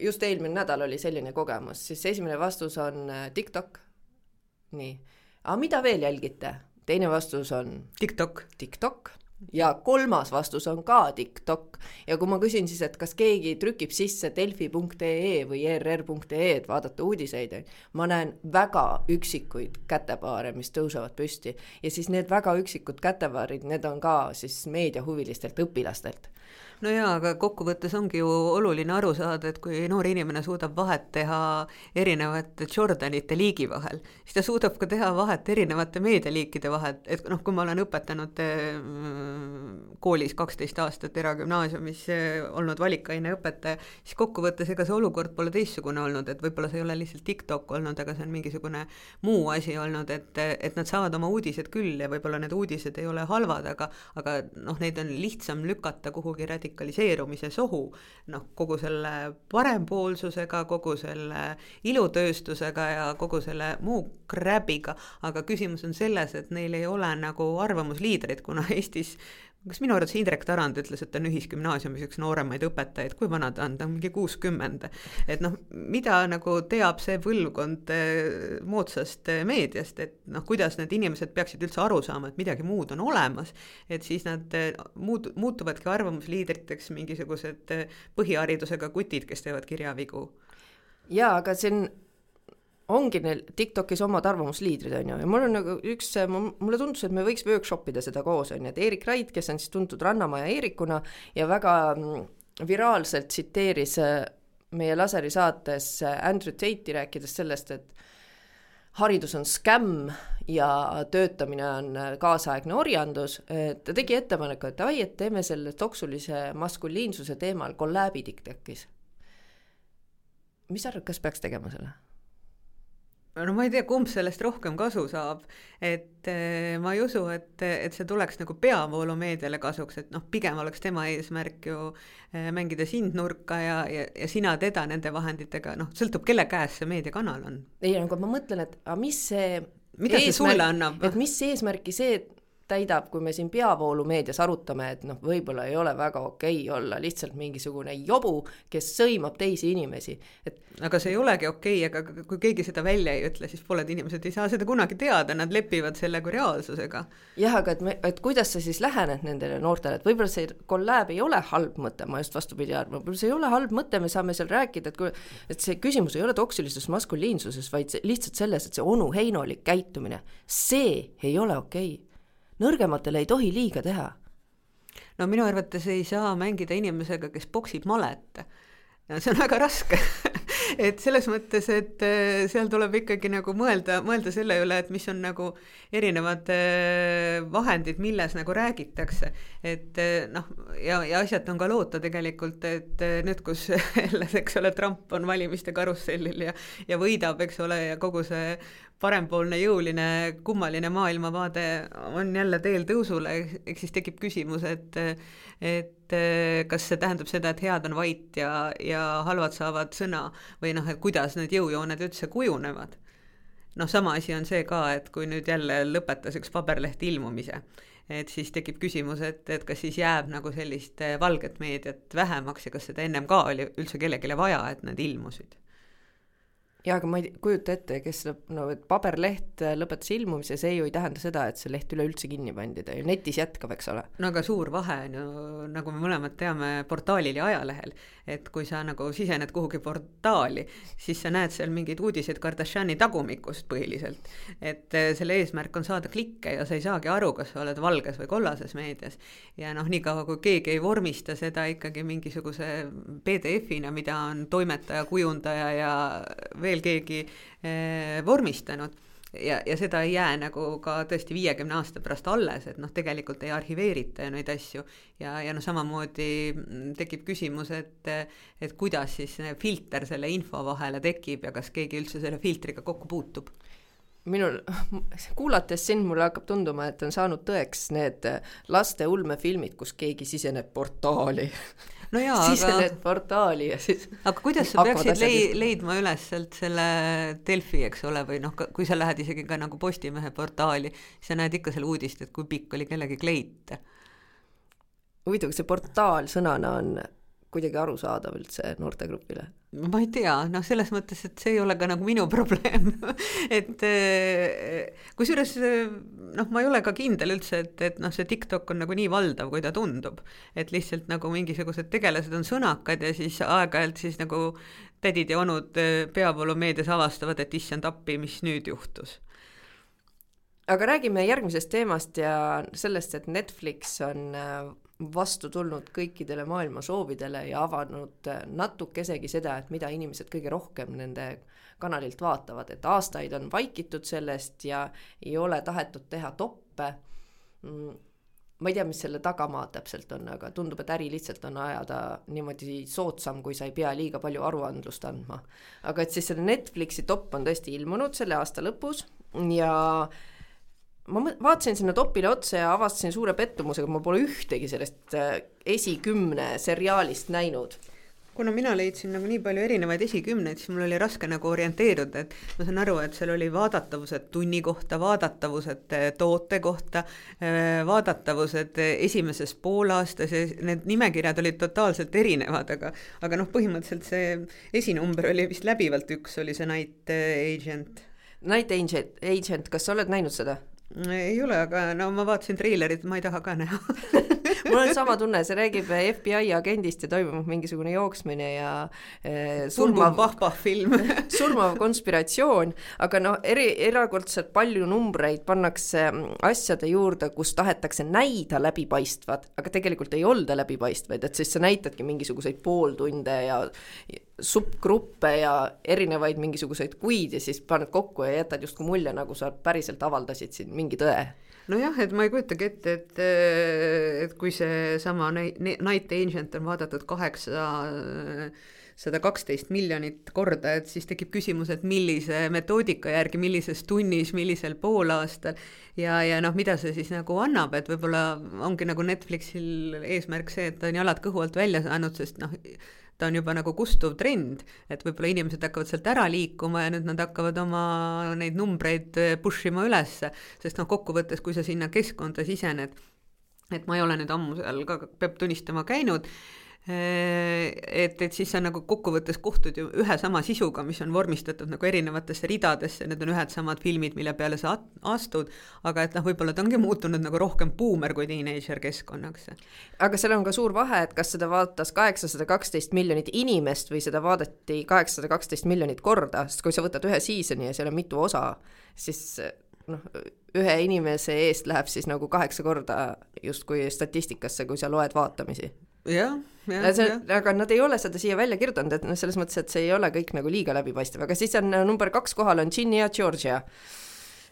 just eelmine nädal oli selline kogemus, siis esimene vastus on äh, TikTok, nii, aga mida veel jälgite? teine vastus on TikTok. TikTok. Ja kolmas vastus on ka TikTok. Ja kui ma küsin siis, et kas keegi trükib sisse delfi.ee või err.ee, et vaadata uudiseid, ma näen väga üksikuid kätepaare, mis tõusevad püsti. Ja siis need väga üksikud kätepaarid, need on ka siis meediahuvilistelt õpilastelt no jaa, aga kokkuvõttes ongi ju oluline aru saada, et kui noor inimene suudab vahet teha erinevate Jordanite liigi vahel, siis ta suudab ka teha vahet erinevate meedialiikide vahel, et noh, kui ma olen õpetanud mm, koolis kaksteist aastat eragümnaasiumis eh, olnud valikaineõpetaja, siis kokkuvõttes ega see olukord pole teistsugune olnud, et võib-olla see ei ole lihtsalt TikTok olnud, aga see on mingisugune muu asi olnud, et, et nad saavad oma uudised küll ja võib-olla need uudised ei ole halvad, aga aga noh, neid on lihtsam lükata kuhugi radikaalselt radikaliseerumise sohu, noh, kogu selle parempoolsusega, kogu selle ilutööstusega ja kogu selle muu kräbiga, aga küsimus on selles, et neil ei ole nagu arvamusliidreid, kuna Eestis kas minu arvates Indrek Tarand ütles, et ta on ühisgümnaasiumis üks nooremaid õpetajaid, kui vana ta on, ta on mingi kuuskümmend. et noh, mida nagu teab see põlvkond eh, moodsast eh, meediast, et noh, kuidas need inimesed peaksid üldse aru saama, et midagi muud on olemas, et siis nad eh, muut-, muutuvadki arvamusliidriteks mingisugused põhiharidusega kutid, kes teevad kirjavigu. jaa, aga see on ongi neil TikTokis omad arvamusliidrid, on ju, ja mul on nagu üks, mulle tundus, et me võiks workshop ida seda koos, on ju, et Erik Rait, kes on siis tuntud Rannamaja Eerikuna ja väga mm, viraalselt tsiteeris äh, meie laseri saates äh, Andrew Tate'i rääkides sellest, et haridus on skämm ja töötamine on äh, kaasaegne orjandus, ta tegi ettepaneku, et davai, et teeme selle toksulise maskuliinsuse teemal kolläbi TikTokis. mis sa arvad, kas peaks tegema selle? No ma ei tea, kumb sellest rohkem kasu saab, et eh, ma ei usu, et, et see tuleks nagu peavoolumeediale kasuks, et noh, pigem oleks tema eesmärk ju eh, mängida sind nurka ja, ja, ja sina teda nende vahenditega, noh, sõltub, kelle käes see meediakanal on. ei, aga ma mõtlen, et aga mis see mida eesmärk, see sulle annab? et mis eesmärki see täidab, kui me siin peavoolumeedias arutame, et noh, võib-olla ei ole väga okei okay olla lihtsalt mingisugune jobu, kes sõimab teisi inimesi, et aga see ei olegi okei okay,, aga kui keegi seda välja ei ütle, siis pooled inimesed ei saa seda kunagi teada, nad lepivad selle kui reaalsusega. jah, aga et me, et kuidas sa siis lähened nendele noortele, et võib-olla see kolläb ei ole halb mõte, ma just vastupidi arvan, võib-olla see ei ole halb mõte, me saame seal rääkida, et kui et see küsimus ei ole toksilises maskuliinsuses, vaid see, lihtsalt selles, et see onuheinolik käitumine, see ei ole okei okay nõrgematele ei tohi liiga teha. no minu arvates ei saa mängida inimesega, kes poksib malet. see on väga raske <laughs> et selles mõttes, et äh, seal tuleb ikkagi nagu mõelda, mõelda selle üle, et mis on nagu erinevad äh, vahendid, milles nagu räägitakse. et äh, noh, ja, ja asjata on ka loota tegelikult, et nüüd, kus <laughs> jälle, eks ole, Trump on valimiste karussellil ja, ja võidab, eks ole, ja kogu see parempoolne jõuline kummaline maailmavaade on jälle teel tõusule, ehk siis tekib küsimus, et et kas see tähendab seda, et head on vait ja, ja halvad saavad sõna või noh, et kuidas need jõujooned üldse kujunevad. noh, sama asi on see ka, et kui nüüd jälle lõpetas üks paberleht ilmumise, et siis tekib küsimus, et, et kas siis jääb nagu sellist valget meediat vähemaks ja kas seda ennem ka oli üldse kellelegi vaja, et need ilmusid jaa, aga ma ei kujuta ette, kes no et paberleht lõpetas ilmumise, see ju ei tähenda seda, et see leht üleüldse kinni pandi, ta ju netis jätkab, eks ole. no aga suur vahe on ju, nagu me mõlemad teame, portaalil ja ajalehel, et kui sa nagu sisened kuhugi portaali, siis sa näed seal mingeid uudiseid Kardashani tagumikust põhiliselt. et eh, selle eesmärk on saada klikke ja sa ei saagi aru, kas sa oled valges või kollases meedias. ja noh, niikaua kui keegi ei vormista seda ikkagi mingisuguse PDF-ina, mida on toimetaja, kujundaja ja veel veel keegi eh, vormistanud. Ja, ja seda ei jää nagu ka tõesti viiekümne aasta pärast alles, et noh, tegelikult ei arhiveerita ju neid asju. Ja, ja noh, samamoodi tekib küsimus, et et kuidas siis filter selle info vahele tekib ja kas keegi üldse selle filtriga kokku puutub? Minul, kuulates sind, mulle hakkab tunduma, et on saanud tõeks need laste ulmefilmid, kus keegi siseneb portaali <laughs> no jaa, sisened aga... portaali ja siis aga kuidas sa peaksid lei-, leidma üles sealt selle Delfi, eks ole, või noh, kui sa lähed isegi ka nagu Postimehe portaali, sa näed ikka seal uudist, et kui pikk oli kellegi kleit. huvitav, kas see portaal sõnana on kuidagi arusaadav üldse noortegrupile? Ma ei tea, noh, selles mõttes, et see ei ole ka nagu minu <laughs> probleem et eh, kusjuures noh, ma ei ole ka kindel üldse, et, et noh, see TikTok on nagu nii valdav, kui ta tundub. et lihtsalt nagu mingisugused tegelased on sõnakad ja siis aeg-ajalt siis nagu tädid ja onud eh, peavoolumeedias avastavad, et issand appi, mis nüüd juhtus aga räägime järgmisest teemast ja sellest, et Netflix on eh, vastu tulnud kõikidele maailma soovidele ja avanud äh, natukesegi seda, et mida inimesed kõige rohkem nende kanalilt vaatavad, et aastaid on vaikitud sellest ja ei ole tahetud teha toppe. Mm, ma ei tea, mis selle tagamaad täpselt on, aga tundub, et äri lihtsalt on ajada niimoodi soodsam, kui sa ei pea liiga palju aruandlust andma. aga et siis selle Netflixi topp on tõesti ilmunud selle aasta lõpus ja ma vaatasin sinna topile otsa ja avastasin suure pettumusega, ma pole ühtegi sellest äh, esikümne seriaalist näinud kuna mina leidsin nagu nii palju erinevaid esikümneid, siis mul oli raske nagu orienteeruda, et ma saan aru, et seal oli vaadatavused tunni kohta, vaadatavused äh, toote kohta, äh, vaadatavused esimeses poolaastas ja need nimekirjad olid totaalselt erinevad, aga aga noh, põhimõtteliselt see esinumber oli vist läbivalt üks, oli see Night Agent. Night Agent, Agent, kas sa oled näinud seda? Ei ole, aga no ma vaatasin treilerit, ma ei taha ka näha <laughs> mul on sama tunne, see räägib FBI agendist ja toimub mingisugune jooksmine ja eh, surmav, <laughs> film surmav konspiratsioon, aga noh, eri, erakordselt palju numbreid pannakse asjade juurde, kus tahetakse näida läbipaistvad, aga tegelikult ei olda läbipaistvaid, et siis sa näitadki mingisuguseid pooltunde ja subgruppe ja erinevaid mingisuguseid kuid ja siis paned kokku ja jätad justkui mulje, nagu sa päriselt avaldasid siin mingi tõe nojah, et ma ei kujutagi ette, et, et kui seesama Night Ancient on vaadatud kaheksa sada kaksteist miljonit korda, et siis tekib küsimus, et millise metoodika järgi, millises tunnis, millisel poolaastal. Ja, ja noh, mida see siis nagu annab, et võib-olla ongi nagu Netflixil eesmärk see, et ta on jalad kõhu alt välja saanud, sest noh, ta on juba nagu kustuv trend, et võib-olla inimesed hakkavad sealt ära liikuma ja nüüd nad hakkavad oma neid numbreid eh, push ima ülesse, sest noh, kokkuvõttes, kui sa sinna keskkonda sisened, et ma ei ole nüüd ammu seal ka, peab tunnistama, käinud et, et siis sa nagu kokkuvõttes kohtud ju ühe sama sisuga, mis on vormistatud nagu erinevatesse ridadesse, need on ühed samad filmid, mille peale sa astud, aga et noh, võib-olla ta ongi muutunud nagu rohkem buumer kui teenager keskkonnaks. aga seal on ka suur vahe, et kas seda vaatas kaheksasada kaksteist miljonit inimest või seda vaadati kaheksasada kaksteist miljonit korda, sest kui sa võtad ühe season'i ja seal on mitu osa, siis noh, ühe inimese eest läheb siis nagu kaheksa korda justkui statistikasse, kui sa loed vaatamisi jah, jah, see jah. aga nad ei ole seda siia välja kirjutanud, et noh, selles mõttes, et see ei ole kõik nagu liiga läbipaistev, aga siis on number kaks kohal on Ginny ja Georgia.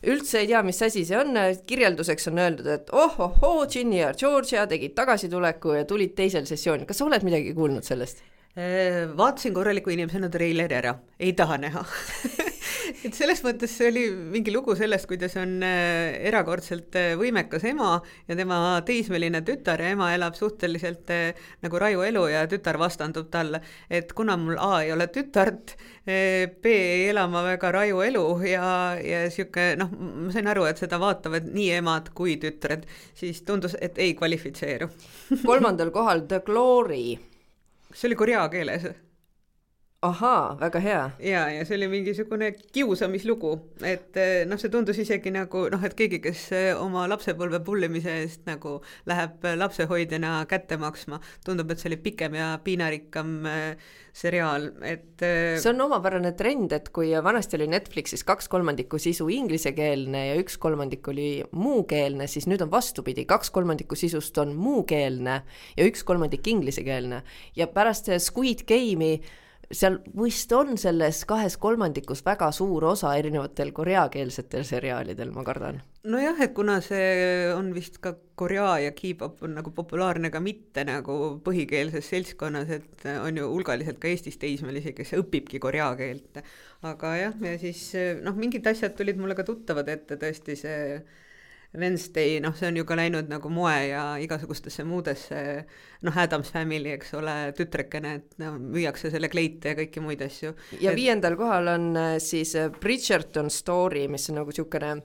üldse ei tea, mis asi see on, kirjelduseks on öeldud, et oh-oh-hoo, Ginny ja Georgia tegid tagasituleku ja tulid teisel sessioonil, kas sa oled midagi kuulnud sellest? Vaatasin korraliku inimesena treileri ära, ei taha näha <laughs> <laughs> et selles mõttes see oli mingi lugu sellest, kuidas on äh, erakordselt äh, võimekas ema ja tema teismeline tütar ja ema elab suhteliselt nagu raju elu ja tütar vastandub talle. et kuna mul A ei ole tütart, B ei ela ma väga raju elu ja, ja sihuke noh, ma sain aru, et seda vaatavad nii emad kui tütred, siis tundus, et ei kvalifitseeru kolmandal kohal The Glory see oli korea keeles. Ahaa, väga hea. ja, ja see oli mingisugune kiusamislugu, et eh, noh, see tundus isegi nagu noh, et keegi, kes eh, oma lapsepõlve pullimise eest nagu läheb lapsehoidjana kätte maksma, tundub, et see oli pikem ja piinarikkam seriaal, et see on omapärane trend, et kui vanasti oli Netflixis kaks kolmandikku sisu inglisekeelne ja üks kolmandik oli muukeelne, siis nüüd on vastupidi, kaks kolmandikku sisust on muukeelne ja üks kolmandik inglisekeelne. ja pärast Squid Game'i seal vist on selles kahes kolmandikus väga suur osa erinevatel koreakeelsetel seriaalidel, ma kardan. nojah, et kuna see on vist ka korea ja K-pop on nagu populaarne ka mitte nagu põhikeelses seltskonnas, et on ju hulgaliselt ka Eestis teismelisi, kes õpibki korea keelt. aga jah, ja siis noh, mingid asjad tulid mulle ka tuttavad ette, tõesti see Wednesday, noh, see on ju ka läinud nagu moe ja igasugustesse muudesse, noh, Adams Family, eks ole, tütrekene, et no müüakse selle kleite ja kõiki muid asju. ja et... viiendal kohal on äh, siis äh, Bridgerton Story, mis on nagu niisugune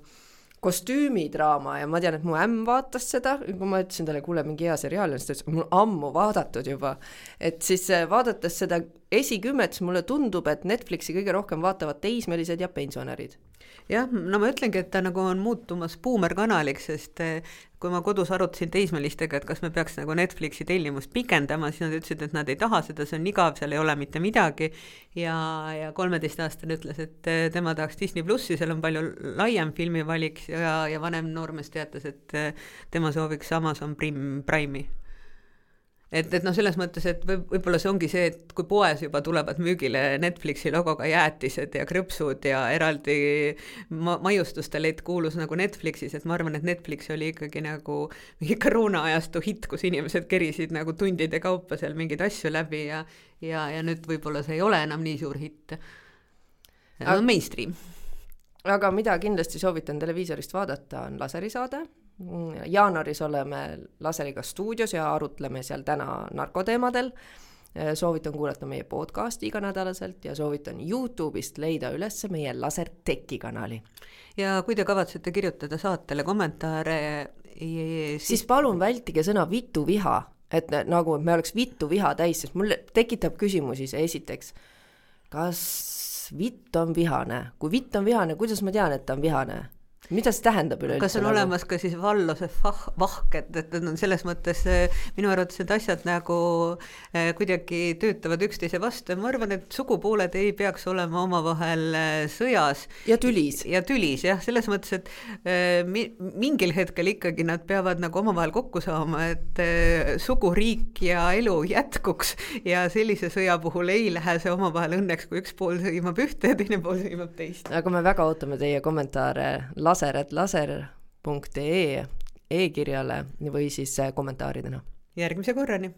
kostüümidraama ja ma tean, et mu ämm vaatas seda, kui ma ütlesin talle, kuule, mingi hea seriaal on, siis ta ütles, mul ammu vaadatud juba. et siis äh, vaadates seda esikümmet, siis mulle tundub, et Netflixi kõige rohkem vaatavad teismelised ja pensionärid jah, no ma ütlengi, et ta nagu on muutumas buumerkanaliks, sest eh, kui ma kodus arutasin teismelistega, et kas me peaks nagu Netflixi tellimust pikendama, siis nad ütlesid, et nad ei taha seda, see on igav, seal ei ole mitte midagi. ja, ja kolmeteistaastane ütles, et eh, tema tahaks Disney plussi, seal on palju laiem filmivalik ja, ja vanem noormees teatas, et eh, tema sooviks Amazon Prime, Prime'i et, et noh, selles mõttes, et võib, võib-olla see ongi see, et kui poes juba tulevad müügile Netflixi logoga jäätised ja krõpsud ja eraldi ma-, maiustustelett kuulus nagu Netflixis, et ma arvan, et Netflix oli ikkagi nagu mingi koroonaajastu hitt, kus inimesed kerisid nagu tundide kaupa seal mingeid asju läbi ja ja, ja nüüd võib-olla see ei ole enam nii suur hitt. no mainstream. aga mida kindlasti soovitan televiisorist vaadata, on laserisaade jaanuaris oleme Laseriga stuudios ja arutleme seal täna narkoteemadel. soovitan kuulata meie podcasti iganädalaselt ja soovitan Youtube'ist leida üles meie Laserteki kanali. ja kui te kavatsete kirjutada saatele kommentaare, siis... siis palun vältige sõna vituviha, et nagu me oleks vittu viha täis, sest mul tekitab küsimusi see esiteks. kas vitt on vihane, kui vitt on vihane, kuidas ma tean, et ta on vihane? Mida see tähendab üleüldse? kas on nagu? olemas ka siis valluse fah-, vahk, et, et on selles mõttes eh, minu arvates need asjad nagu eh, kuidagi töötavad üksteise vastu ja ma arvan, et sugupooled ei peaks olema omavahel eh, sõjas. ja tülis. ja tülis jah, selles mõttes, et eh, mi-, mingil hetkel ikkagi nad peavad nagu omavahel kokku saama, et eh, suguriik ja elu jätkuks ja sellise sõja puhul ei lähe see omavahel õnneks, kui üks pool sõimab ühte ja teine pool sõimab teist. aga me väga ootame teie kommentaare laser.laser.ee e-kirjale või siis kommentaaridena. järgmise korrani